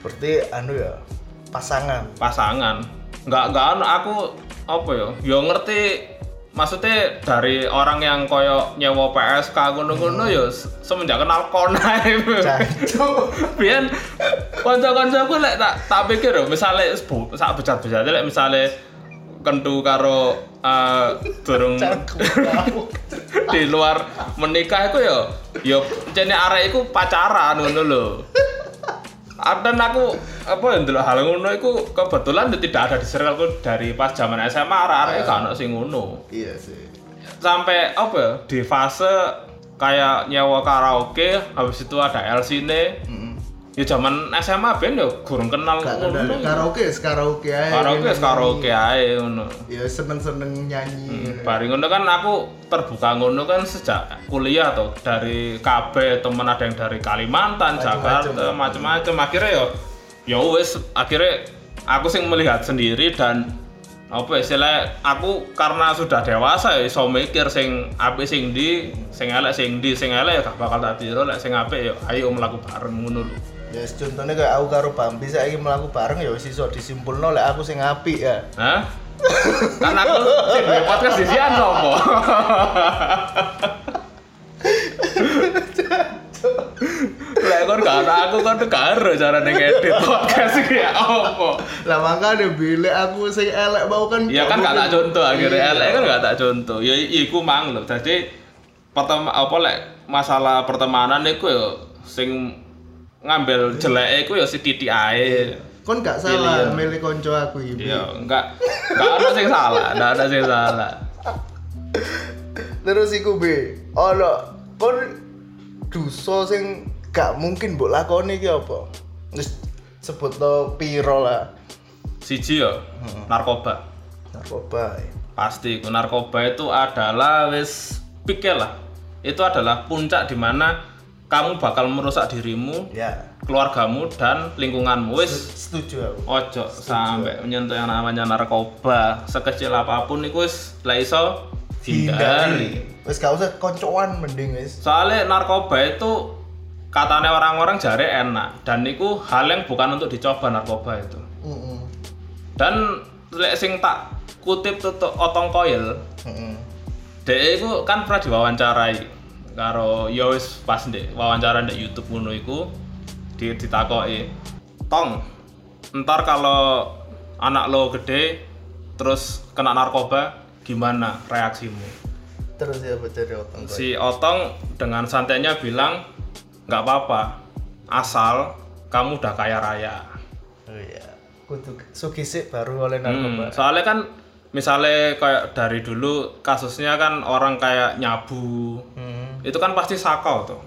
Speaker 1: Berarti anu ya pasangan.
Speaker 2: pasangan nggak nggak anu aku apa ya ya ngerti maksudnya dari orang yang koyo nyewa PSK ngono-ngono ya se- semenjak kenal Konai.
Speaker 1: Jancuk.
Speaker 2: Biyen kanca-kancaku lek tak tak pikir yo misale sak bejat-bejat lek misale kentu karo eh durung di luar menikah itu ya ya jane arek iku pacaran ngono lho. Dan aku apa ya ndelok hal ngono iku kebetulan ya tidak ada di circleku dari pas zaman SMA arek-arek gak ono sing ngono.
Speaker 1: Iya sih.
Speaker 2: Sampai apa ya di fase kayak nyewa karaoke habis itu ada LC ne
Speaker 1: Heeh.
Speaker 2: Ya zaman SMA ben ya gurung kenal
Speaker 1: Gak
Speaker 2: ngono.
Speaker 1: ada karaoke, karaoke ae.
Speaker 2: Karaoke wis karaoke ae ngono.
Speaker 1: Ya seneng-seneng nyanyi.
Speaker 2: Bari ngono kan aku terbuka ngono kan sejak kuliah tuh dari KB temen ada yang dari Kalimantan,
Speaker 1: Macem-macem.
Speaker 2: Jakarta, macam-macam. Akhirnya yo ya wis akhirnya aku sing melihat sendiri dan apa istilah aku karena sudah dewasa ya iso mikir sing apik sing di, sing elek sing di, sing elek ya gak bakal tak tiru lek sing apik ya ayo mlaku bareng ngono lho.
Speaker 1: Ya yes, contohnya kayak aku karo Bambi saiki mlaku bareng ya wis iso disimpulno lek aku sing apik ya.
Speaker 2: Hah? kan aku sing duwe podcast di sian sopo? Lek kon gak ada aku kan karo cara ngedit podcast ya opo.
Speaker 1: Lah makanya bilek aku sing elek mau kan
Speaker 2: Ya kan gak tak contoh akhirnya
Speaker 1: Iya.
Speaker 2: elek kan gak tak contoh. Ya iku mang lho. Dadi pertama apa lek masalah pertemanan iku ya sing ngambil jelek iku ya si titik ae.
Speaker 1: Kon gak salah
Speaker 2: Pilihan.
Speaker 1: milih konco aku iki.
Speaker 2: Ya enggak enggak ada sing salah, enggak ada sing salah.
Speaker 1: Terus iku be, ono kon dosa sing gak mungkin mbok lakoni iki apa? Wis sebut to piro lah.
Speaker 2: Siji ya, narkoba.
Speaker 1: Narkoba. ya.
Speaker 2: Pasti, narkoba itu adalah wis pikir lah. Itu adalah puncak di mana kamu bakal merusak dirimu,
Speaker 1: Ya,
Speaker 2: keluargamu dan lingkunganmu. Wis
Speaker 1: setuju aku.
Speaker 2: ojo sampai menyentuh yang namanya narkoba. Sekecil apa pun itu wis lah iso hindari.
Speaker 1: Wis gak usah koncoan mending wis.
Speaker 2: Soalnya narkoba itu katanya orang-orang jare enak dan itu hal yang bukan untuk dicoba narkoba itu.
Speaker 1: Heeh.
Speaker 2: Dan lek sing tak kutip tutuk otong koil,
Speaker 1: Heeh.
Speaker 2: Dek iku kan pernah diwawancarai karo ya wis pas ndek wawancara ndek YouTube ngono iku di ditakoki. Tong, ntar kalau anak lo gede terus kena narkoba gimana reaksimu?
Speaker 1: Terus ya jadi otong.
Speaker 2: Si Otong dengan santainya bilang nggak apa-apa asal kamu udah kaya raya.
Speaker 1: Oh iya. Kudu sugih sik baru oleh
Speaker 2: Hmm,
Speaker 1: narkoba.
Speaker 2: soalnya kan misalnya kayak dari dulu kasusnya kan orang kayak nyabu
Speaker 1: Hmm.
Speaker 2: Itu kan pasti sakau tuh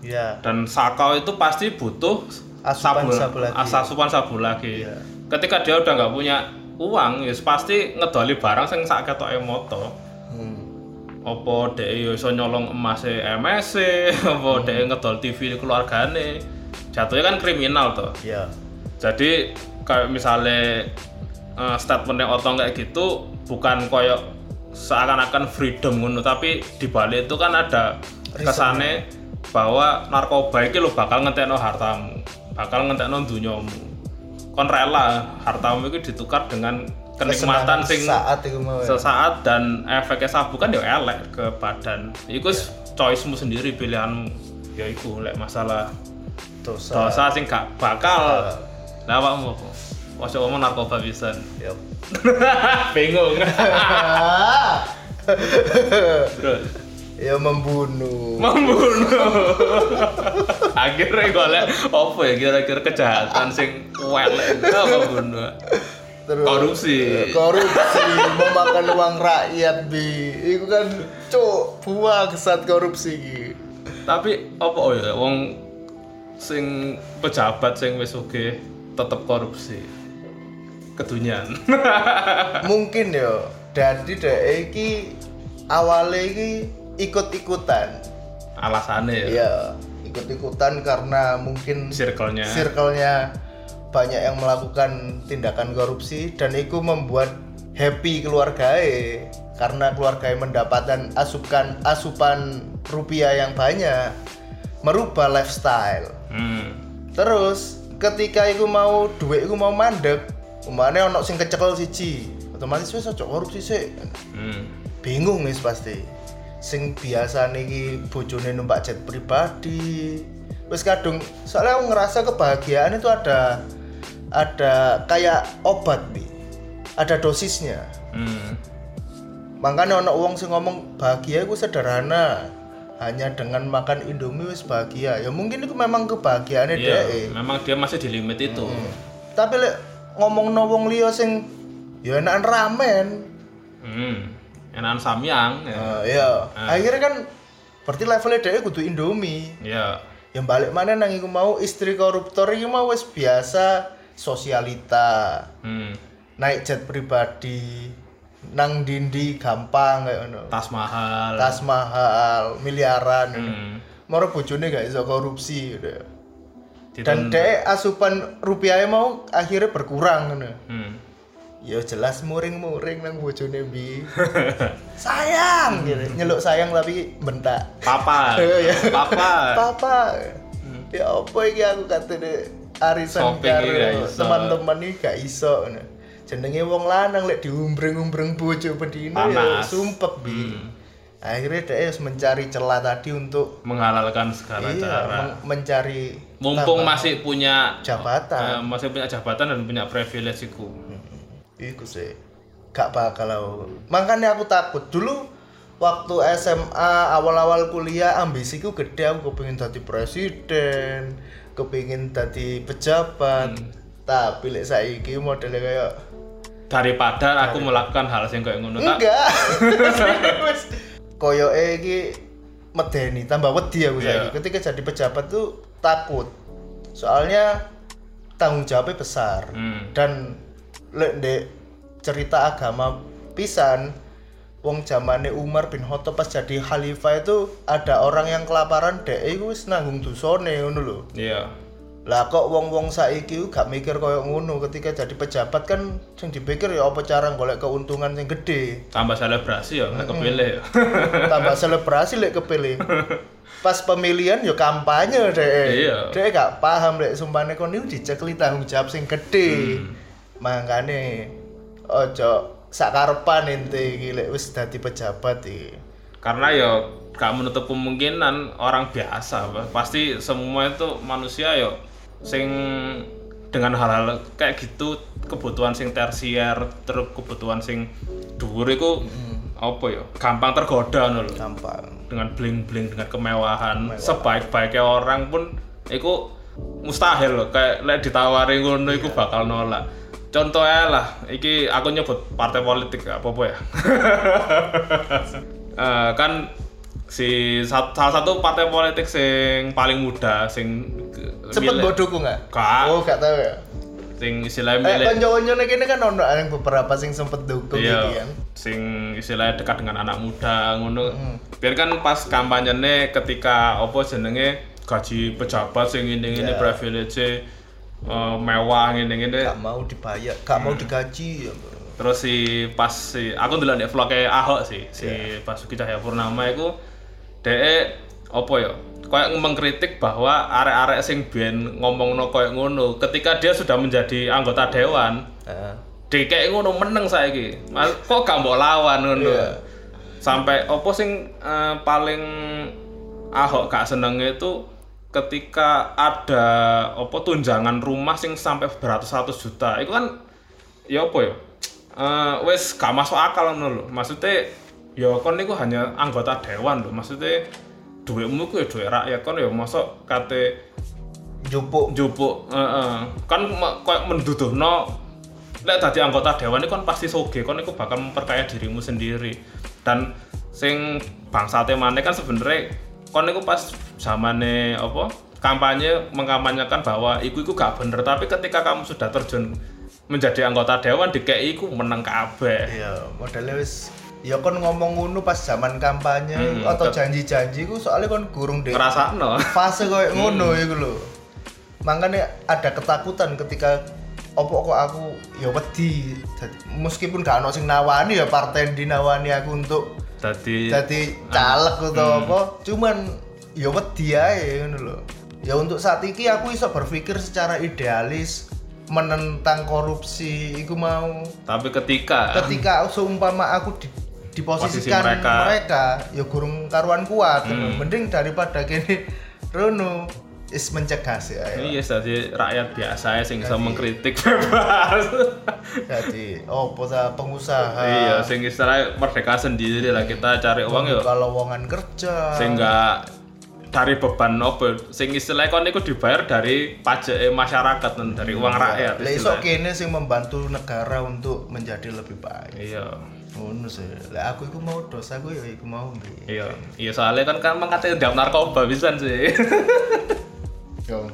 Speaker 1: Iya.
Speaker 2: dan sakau itu pasti butuh
Speaker 1: Asupan sabu lagi.
Speaker 2: asupan sabu lagi
Speaker 1: Iya.
Speaker 2: ketika dia udah nggak punya uang ya pasti ngedoli barang sing sak ketoke moto
Speaker 1: Hmm.
Speaker 2: apa dhek ya iso nyolong emas MSC apa
Speaker 1: Hmm.
Speaker 2: dhek ngedol TV keluargane jatuhnya kan kriminal tuh
Speaker 1: Iya.
Speaker 2: jadi kayak misalnya uh, statementnya otong kayak gitu bukan koyok seakan-akan freedom ngono tapi di balik itu kan ada kesane bahwa narkoba iki lo bakal ngentekno hartamu bakal ngentekno dunyamu. Kon rela hartamu itu ditukar dengan kenikmatan sing
Speaker 1: saat iku mau. ya.
Speaker 2: sesaat dan efeknya sabu kan ya elek ke badan. Iku wis choicemu sendiri pilihanmu. Ya iku lek masalah
Speaker 1: Dosa.
Speaker 2: dosa sing gak bakal. Lah awakmu apa Ojo ngomong narkoba pisan.
Speaker 1: Yap.
Speaker 2: Bingung. Terus
Speaker 1: ya membunuh.
Speaker 2: membunuh. Akhirnya golek apa ya kira-kira kejahatan sing welek membunuh.
Speaker 1: Terus
Speaker 2: Korupsi.
Speaker 1: korupsi memakan uang rakyat bi itu kan cuk buah kesat korupsi iki.
Speaker 2: Tapi apa oh ya wong sing pejabat sing wis sugih tetep korupsi. Kedunyan.
Speaker 1: mungkin ya dari dek iki awalnya iki ikut-ikutan
Speaker 2: Alasannya ya.
Speaker 1: ya ikut-ikutan karena mungkin
Speaker 2: Circle-nya.
Speaker 1: circle-nya banyak yang melakukan tindakan korupsi dan itu membuat happy keluargae karena keluargae mendapatkan asupan asupan rupiah yang banyak merubah lifestyle
Speaker 2: Hmm.
Speaker 1: terus ketika iku mau duit iku mau mandek umane ono sing kecekel siji. Otomatis wis ojo korupsi sih
Speaker 2: Hmm.
Speaker 1: bingung wis pasti. Sing biasa niki bojone numpak jet pribadi. Wis kadung soalnya aku ngerasa kebahagiaan itu ada ada kayak obat bi ada dosisnya.
Speaker 2: Hmm.
Speaker 1: makanya ono wong sing ngomong bahagia itu sederhana. Hanya dengan makan indomie wis bahagia. Ya mungkin itu memang kebahagiaannya
Speaker 2: Iya,
Speaker 1: dhek.
Speaker 2: memang dia masih di limit itu.
Speaker 1: tapi lek ngomong no wong liya sing ya enakan ramen
Speaker 2: Hmm. Enakan samyang ya.
Speaker 1: Nah, iya akhirnya kan berarti levelnya dia kudu indomie
Speaker 2: Iya.
Speaker 1: yang balik mana nang iku mau istri koruptor iki mau wis biasa sosialita
Speaker 2: Hmm.
Speaker 1: naik jet pribadi nang dindi gampang kayak ngono
Speaker 2: Tas mahal.
Speaker 1: tas mahal miliaran
Speaker 2: Hmm.
Speaker 1: Moro bojone gak iso korupsi gitu. Dan dek asupan rupiahnya mau akhirnya berkurang ngono.
Speaker 2: Hmm.
Speaker 1: Ya jelas muring-muring nang bojone bi. sayang gitu. Nyeluk sayang tapi bentak.
Speaker 2: Papa.
Speaker 1: Iya.
Speaker 2: Papa.
Speaker 1: Papa. Ya apa iki aku arisan
Speaker 2: gak
Speaker 1: karo
Speaker 2: iso.
Speaker 1: teman-teman iki gak iso. Jenenge wong lanang lek diumbreng-umbreng bojo bedino ya sumpek bi.
Speaker 2: Hmm.
Speaker 1: Akhirnya dia harus mencari celah tadi untuk
Speaker 2: Menghalalkan segala
Speaker 1: iya,
Speaker 2: cara.
Speaker 1: men- mencari
Speaker 2: Mumpung masih punya
Speaker 1: jabatan.
Speaker 2: eh, masih punya jabatan dan punya privilege iku.
Speaker 1: Iku sih gak bakal aku. Makanya aku takut dulu waktu SMA awal-awal kuliah ambisiku gede aku kepingin jadi presiden, kepingin jadi pejabat.
Speaker 2: Hmm.
Speaker 1: Tapi lek saiki modelnya kayak
Speaker 2: Daripada aku melakukan hal yang kayak ngono
Speaker 1: enggak. Koyoke iki medeni tambah wedi aku saiki.
Speaker 2: Iya.
Speaker 1: Ketika jadi pejabat tuh takut. Soalnya tanggung jawabnya besar.
Speaker 2: Hmm.
Speaker 1: dan lek cerita agama pisan wong zamane Umar bin Khattab pas jadi khalifah itu ada orang yang kelaparan dek iku wis nanggung dosane ngono lho.
Speaker 2: Iya.
Speaker 1: Lah kok wong-wong saiki gak mikir koyo ngono ketika jadi pejabat kan sing dipikir ya apa cara golek keuntungan yang gede.
Speaker 2: Tambah selebrasi ya, nggak kepilih ya.
Speaker 1: Tambah selebrasi lek kepilih. Pas pemilihan ya kampanye dek.
Speaker 2: Iya.
Speaker 1: Dek gak paham lek sumpane kon niku dicekli tanggung jawab sing gede.
Speaker 2: Hmm.
Speaker 1: Makane ojo sakarepan ente iki lek wis dadi pejabat iki.
Speaker 2: Karena ya gak menutup kemungkinan orang biasa pasti semua itu manusia ya sing dengan hal-hal kayak gitu kebutuhan sing tersier terus kebutuhan sing dhuwur iku apa ya? Gampang tergoda ngono lho.
Speaker 1: Gampang.
Speaker 2: dengan bling-bling dengan kemewahan sebaik-baiknya orang pun itu mustahil loh kayak lek ditawari ngono iku bakal nolak. Contohnya lah iki aku nyebut partai politik gak apa-apa ya. Eh, kan si sa- salah satu partai politik sing paling muda sing
Speaker 1: Cepet mbok dukung gak?
Speaker 2: Gak.
Speaker 1: Oh, gak tahu ya.
Speaker 2: sing istilahnya
Speaker 1: Eh,
Speaker 2: milih
Speaker 1: konco-koncone kene kan ono yang beberapa sing sempet dukung
Speaker 2: iya
Speaker 1: kan.
Speaker 2: sing istilahnya dekat dengan anak muda ngono
Speaker 1: Hmm.
Speaker 2: biar kan pas kampanyene ketika apa jenenge gaji pejabat sing ini ini
Speaker 1: Iya.
Speaker 2: privilege eh, mewah ini ini
Speaker 1: Gak mau dibayar, gak mau digaji ya.
Speaker 2: terus si pas si aku dulu di vlognya Ahok sih si
Speaker 1: Iya.
Speaker 2: Basuki Cahayapurnama itu de apa ya kayak mengkritik bahwa arek-arek sing biyen ngomongno kayak ngono ketika dia sudah menjadi anggota dewan
Speaker 1: Heeh.
Speaker 2: Dek kayak ngono meneng saiki. Mas kok gak mbok lawan ngono.
Speaker 1: Iya.
Speaker 2: Sampai opo sing eh, paling Ahok gak seneng itu ketika ada opo tunjangan rumah sing sampai beratus-ratus juta. Itu kan ya opo ya? Eh wis gak masuk akal ngono lho. Maksudnya ya kon niku hanya anggota dewan lho. Maksudnya duitmu ku ya duit rakyat. Kon ya masuk kate
Speaker 1: Jupuk
Speaker 2: jupuk heeh. kan me- kayak menduduhno lek dadi anggota dewan itu kan pasti soge kon iku bakal memperkaya dirimu sendiri. Dan sing bangsate maneh kan sebenarnya kon iku pas zamane apa kampanye mengkampanyekan bahwa iku iku gak bener. Tapi ketika kamu sudah terjun menjadi anggota dewan DKI iku menang kabeh.
Speaker 1: Iya, modelnya wis ya kon ngomong ngono pas zaman kampanye
Speaker 2: Hmm,
Speaker 1: atau janji-janji ku soalnya kon gurung deh
Speaker 2: ngerasakno
Speaker 1: fase koyo
Speaker 2: Hmm.
Speaker 1: ngono iku lho. Makanya ada ketakutan ketika opo kok aku ya wedi meskipun gak ono sing nawani ya partai yang dinawani aku untuk
Speaker 2: dadi
Speaker 1: jadi caleg atau
Speaker 2: Hmm.
Speaker 1: apa cuman ya wedi ae ngono lho. Ya untuk saat ini aku bisa berpikir secara idealis menentang korupsi iku mau
Speaker 2: tapi ketika
Speaker 1: ketika seumpama aku di, diposisikan
Speaker 2: Posisi mereka.
Speaker 1: mereka. ya gurung karuan kuat
Speaker 2: Hmm.
Speaker 1: mending daripada kene Rono is mencegah sih ya.
Speaker 2: Iya, jadi rakyat biasa ya sing bisa mengkritik bebas.
Speaker 1: Jadi opo ta pengusaha.
Speaker 2: iya, sing istilahnya merdeka sendiri lah kita cari uang ya
Speaker 1: kalau lowongan kerja.
Speaker 2: sehingga dari beban apa sing istilahnya kon iku dibayar dari pajak masyarakat dan dari uang rakyat
Speaker 1: Lah iso kene sing membantu negara untuk menjadi lebih baik.
Speaker 2: iya
Speaker 1: Ngono sih. Lah aku iku mau dosa aku ya iku mau
Speaker 2: iya iya soalnya kan kan mengatakan diam narkoba bisa sih
Speaker 1: Yo.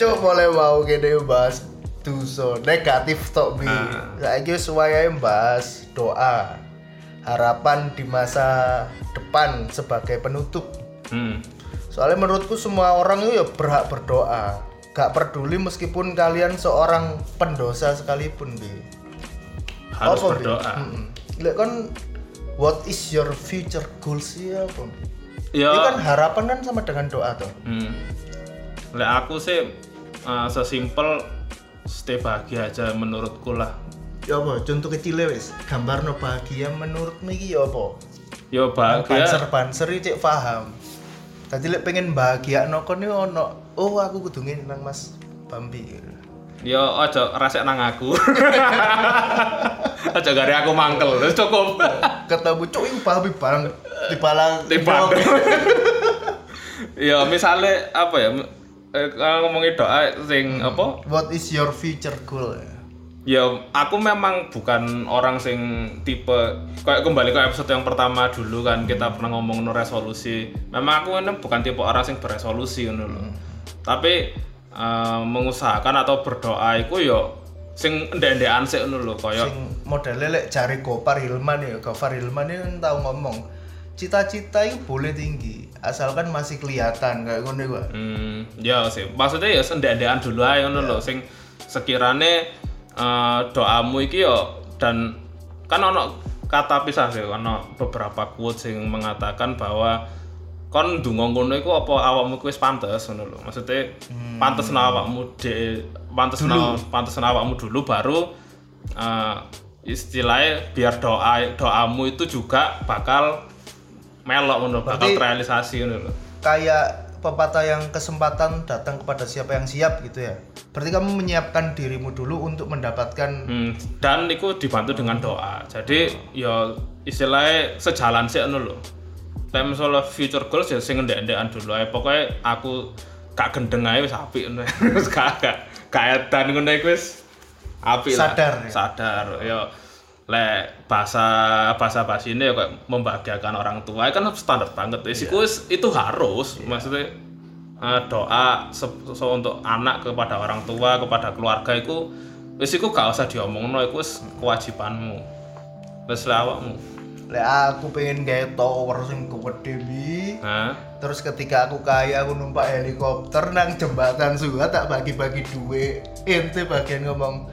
Speaker 1: Cuk mulai mau kene bahas dosa negatif tok bi.
Speaker 2: Ah.
Speaker 1: Saiki wis wayahe bahas doa. Harapan di masa depan sebagai penutup.
Speaker 2: hmm.
Speaker 1: Soalnya menurutku semua orang itu ya berhak berdoa. Gak peduli meskipun kalian seorang pendosa sekalipun, Bi.
Speaker 2: Harus
Speaker 1: Apa,
Speaker 2: berdoa
Speaker 1: Mm-mm. Lek kan what is your future goals ya apa?
Speaker 2: ya
Speaker 1: Itu kan harapan kan sama dengan doa tuh.
Speaker 2: hmm. Lek aku sih eh, sesimpel stay bahagia aja menurutku lah
Speaker 1: Ya apa? Contoh kecil wis. Gambar no bahagia menurutmu iki ya apa?
Speaker 2: yo bahagia
Speaker 1: Banser-banser iki cek paham. Tadi lek pengen bahagia no kon ono. Oh aku kudu ngene nang Mas Bambi.
Speaker 2: Yo ojo rasek nang aku ojo gari aku mangkel terus cukup
Speaker 1: Ketemu cuk iku Bambi barang dibalang
Speaker 2: Timbang. ya misalnya apa ya eh, kalau ngomongin doa sing apa
Speaker 1: What is your future goal?
Speaker 2: ya aku memang bukan orang sing tipe kayak kembali ke episode yang pertama dulu kan kita pernah ngomong no resolusi memang aku ini bukan tipe orang sing beresolusi ngono lho. tapi eh, mengusahakan atau berdoa itu yo sing ndek-ndekan sik ngono lho kaya
Speaker 1: Sing modelnya lek cari Gopar Hilman ya, Gopar Hilman ini kan tahu ngomong cita-cita itu boleh tinggi asalkan masih kelihatan kayak ngono gua.
Speaker 2: Hmm, ya sih. Maksudnya ya sendek-ndekan dulu aja ngono lho sing sekirane eh, doamu iki yo dan kan ono kata pisah sih ono beberapa quote sing mengatakan bahwa kon ndonga ngono iku apa awakmu wis pantes ngono lho. Maksudnya pantes na awakmu de pantes pantes awakmu dulu baru eh, istilahnya biar doa doamu itu juga bakal melok ngono, bakal terrealisasi ngono lho.
Speaker 1: Kayak pepatah yang kesempatan datang kepada siapa yang siap gitu ya. Berarti kamu menyiapkan dirimu dulu untuk mendapatkan
Speaker 2: Hmm, dan itu dibantu dengan doa. Jadi ya istilahnya sejalan sih anu lho. Nek misalnya future goals ya sing ndek-ndekan dulu ae. Pokoknya aku gak gendeng ae wis apik ngono. Wis gak gak edan ngono iku wis apik lah.
Speaker 1: Sadar ya?
Speaker 2: Sadar. Ya lek bahasa bahasa bahasa ini ya kayak membahagiakan orang tua kan standar banget. Wis iku wis- itu harus maksudnya eh, doa se- se- untuk anak kepada orang tua kepada keluarga itu wis iku gak usah diomongno iku wis kewajibanmu wis awakmu
Speaker 1: lek aku pengen gawe tower sing gede bi. Terus ketika aku kaya aku numpak helikopter nang jembatan Suha tak bagi-bagi duit. Ente bagian ngomong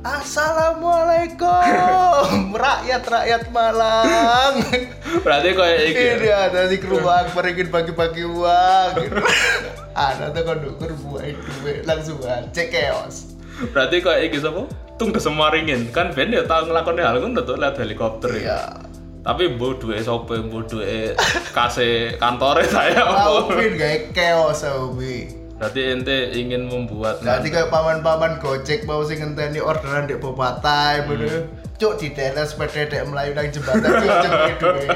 Speaker 1: Assalamualaikum rakyat-rakyat Malang.
Speaker 2: berarti kayak iki ya?
Speaker 1: Ini ada di rumah aku ingin bagi-bagi uang. Gitu. ada tuh kondukur buat duit langsung aja chaos.
Speaker 2: berarti kayak iki sapa tung ringin kan ben ya tau nglakoni hal ngono tuh lihat helikopter ya
Speaker 1: Ya.
Speaker 2: Tapi mbok duwe sapa mbok duwe kase kantore saya
Speaker 1: pin kayak chaos bi.
Speaker 2: berarti ente ingin membuat
Speaker 1: Jadi kayak paman-paman gojek mau sing ngenteni orderan dek bobatai bener. Cuk di daerah sepeda dek melayu nang jembatan cuk cuk.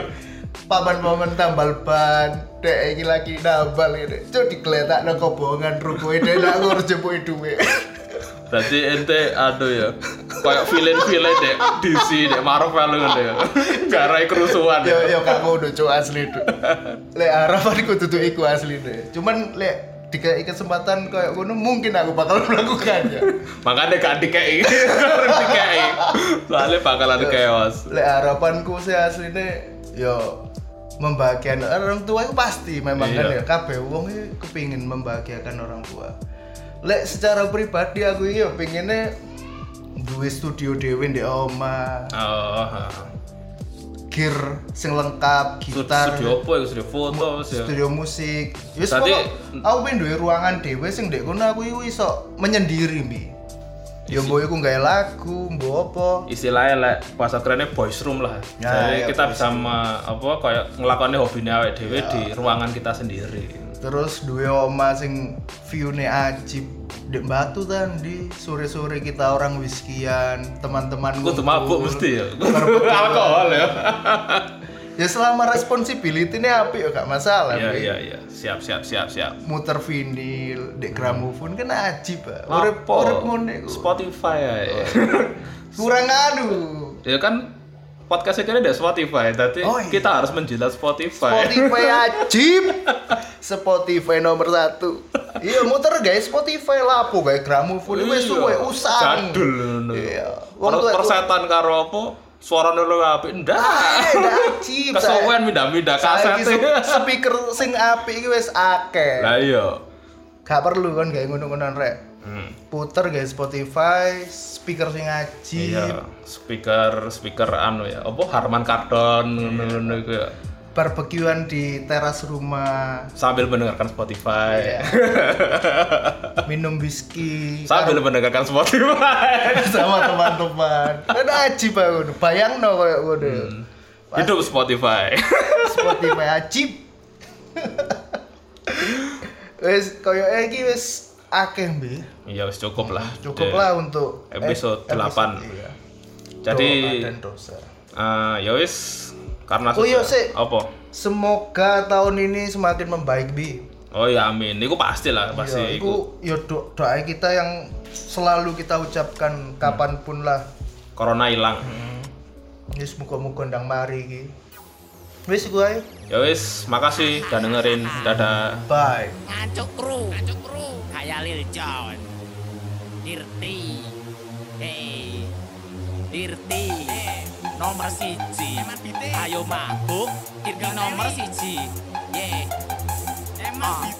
Speaker 1: Paman-paman tambal ban dek iki lagi nambal ini. Cuk digeletak nang kobongan rukoe dek nak ngurus jemput duwe.
Speaker 2: berarti ente aduh ya kayak villain-villain dek DC dek Marvel ngono ya garai kerusuhan
Speaker 1: Yo
Speaker 2: ya
Speaker 1: yo kamu udah cuk asli tuh. Lek harapanku tutup iku asli deh. Cuman lek dikasih kesempatan kayak ngono mungkin aku bakal melakukannya.
Speaker 2: makanya gak dikei dikei soalnya bakalan chaos
Speaker 1: lek harapanku sih aslinya yo membahagiakan orang tua itu pasti memang kan
Speaker 2: Iya.
Speaker 1: ya kabeh wong kepingin membahagiakan orang tua lek secara pribadi aku yo pengennya duwe studio dewe di oma.
Speaker 2: Oh
Speaker 1: gear sing lengkap gitar.
Speaker 2: studio apa ya? Studio foto ya
Speaker 1: studio musik. Wis
Speaker 2: Tadi-
Speaker 1: aku pengen duwe ruangan dewe sing ndek kono aku iku iso menyendiri bi Ya mbok iku gawe lagu, mbok apa?
Speaker 2: istilahnya lek bahasa kerennya boys room lah.
Speaker 1: Ya,
Speaker 2: jadi
Speaker 1: ya,
Speaker 2: kita bisa me- apa kayak ngelakoni hobinya awake dhewe
Speaker 1: Ya.
Speaker 2: di ruangan kita sendiri
Speaker 1: Terus duwe oma sing view-ne ajib di batu kan di sore-sore kita orang whiskyan, teman-teman
Speaker 2: Kudu
Speaker 1: ngumpul.
Speaker 2: mabuk mesti ya. Alkohol ya.
Speaker 1: Ya selama responsibility ini apik ya gak masalah.
Speaker 2: Iya iya iya. Siap siap siap siap.
Speaker 1: Muter vinil, dek gramophone kan ajib, Pak. Urip urip ngono.
Speaker 2: Spotify ya.
Speaker 1: Kurang anu.
Speaker 2: ya kan podcast ini ada Spotify. Tapi
Speaker 1: Oh, iya.
Speaker 2: kita harus menjilat Spotify.
Speaker 1: Spotify ajib. Spotify nomor satu. Iya muter guys Spotify lapo guys gramophone wis
Speaker 2: Iya.
Speaker 1: suwe usang.
Speaker 2: Jadul ngono.
Speaker 1: Iya.
Speaker 2: Per
Speaker 1: Wong
Speaker 2: persetan karo apa? Suara lu apik ndak.
Speaker 1: Ah, ajib.
Speaker 2: Kesuwen mindah-mindah kaset.
Speaker 1: Saiki se- speaker sing apik iki wis akeh.
Speaker 2: Lah iya.
Speaker 1: Gak perlu kan kayak ngono-ngono rek.
Speaker 2: Hmm.
Speaker 1: Puter guys Spotify, speaker sing ajib.
Speaker 2: Iya, speaker speaker anu ya. Apa Harman Kardon ngono-ngono iku ya.
Speaker 1: Barbekyuan di teras rumah,
Speaker 2: Sambil mendengarkan Spotify.
Speaker 1: Iya. minum whisky
Speaker 2: Sambil mendengarkan Spotify.
Speaker 1: sama teman-teman. Kan ajib aku. Bayangno koyo ngono.
Speaker 2: Hmm. Hidup Spotify.
Speaker 1: Spotify ajib. wis koyo iki wis akeh mbi.
Speaker 2: Iya, wis cukup lah.
Speaker 1: Cukup
Speaker 2: Eh,
Speaker 1: lah untuk
Speaker 2: episode
Speaker 1: ep-
Speaker 2: 8.
Speaker 1: iya.
Speaker 2: Jadi
Speaker 1: dan dosa.
Speaker 2: eh, ya wis karena
Speaker 1: Oh iya, sik.
Speaker 2: apa?
Speaker 1: Semoga tahun ini semakin membaik bi.
Speaker 2: Oh ya amin. Iku pasti lah, pasti
Speaker 1: Iya,
Speaker 2: iku.
Speaker 1: yo do, doa kita yang selalu kita ucapkan kapan pun lah.
Speaker 2: Corona hilang.
Speaker 1: Wis muga-muga ndang mari iki. Wis ae.
Speaker 2: Ya wis, makasih udah dengerin. Dadah.
Speaker 1: Bye.
Speaker 4: Ngancuk kru, ngancuk kru. Kayak Lil Jon. Dirti. Hey. Dirti. Nomor siji. Ayo mabuk. Dirti nomor siji. Yeah. Emang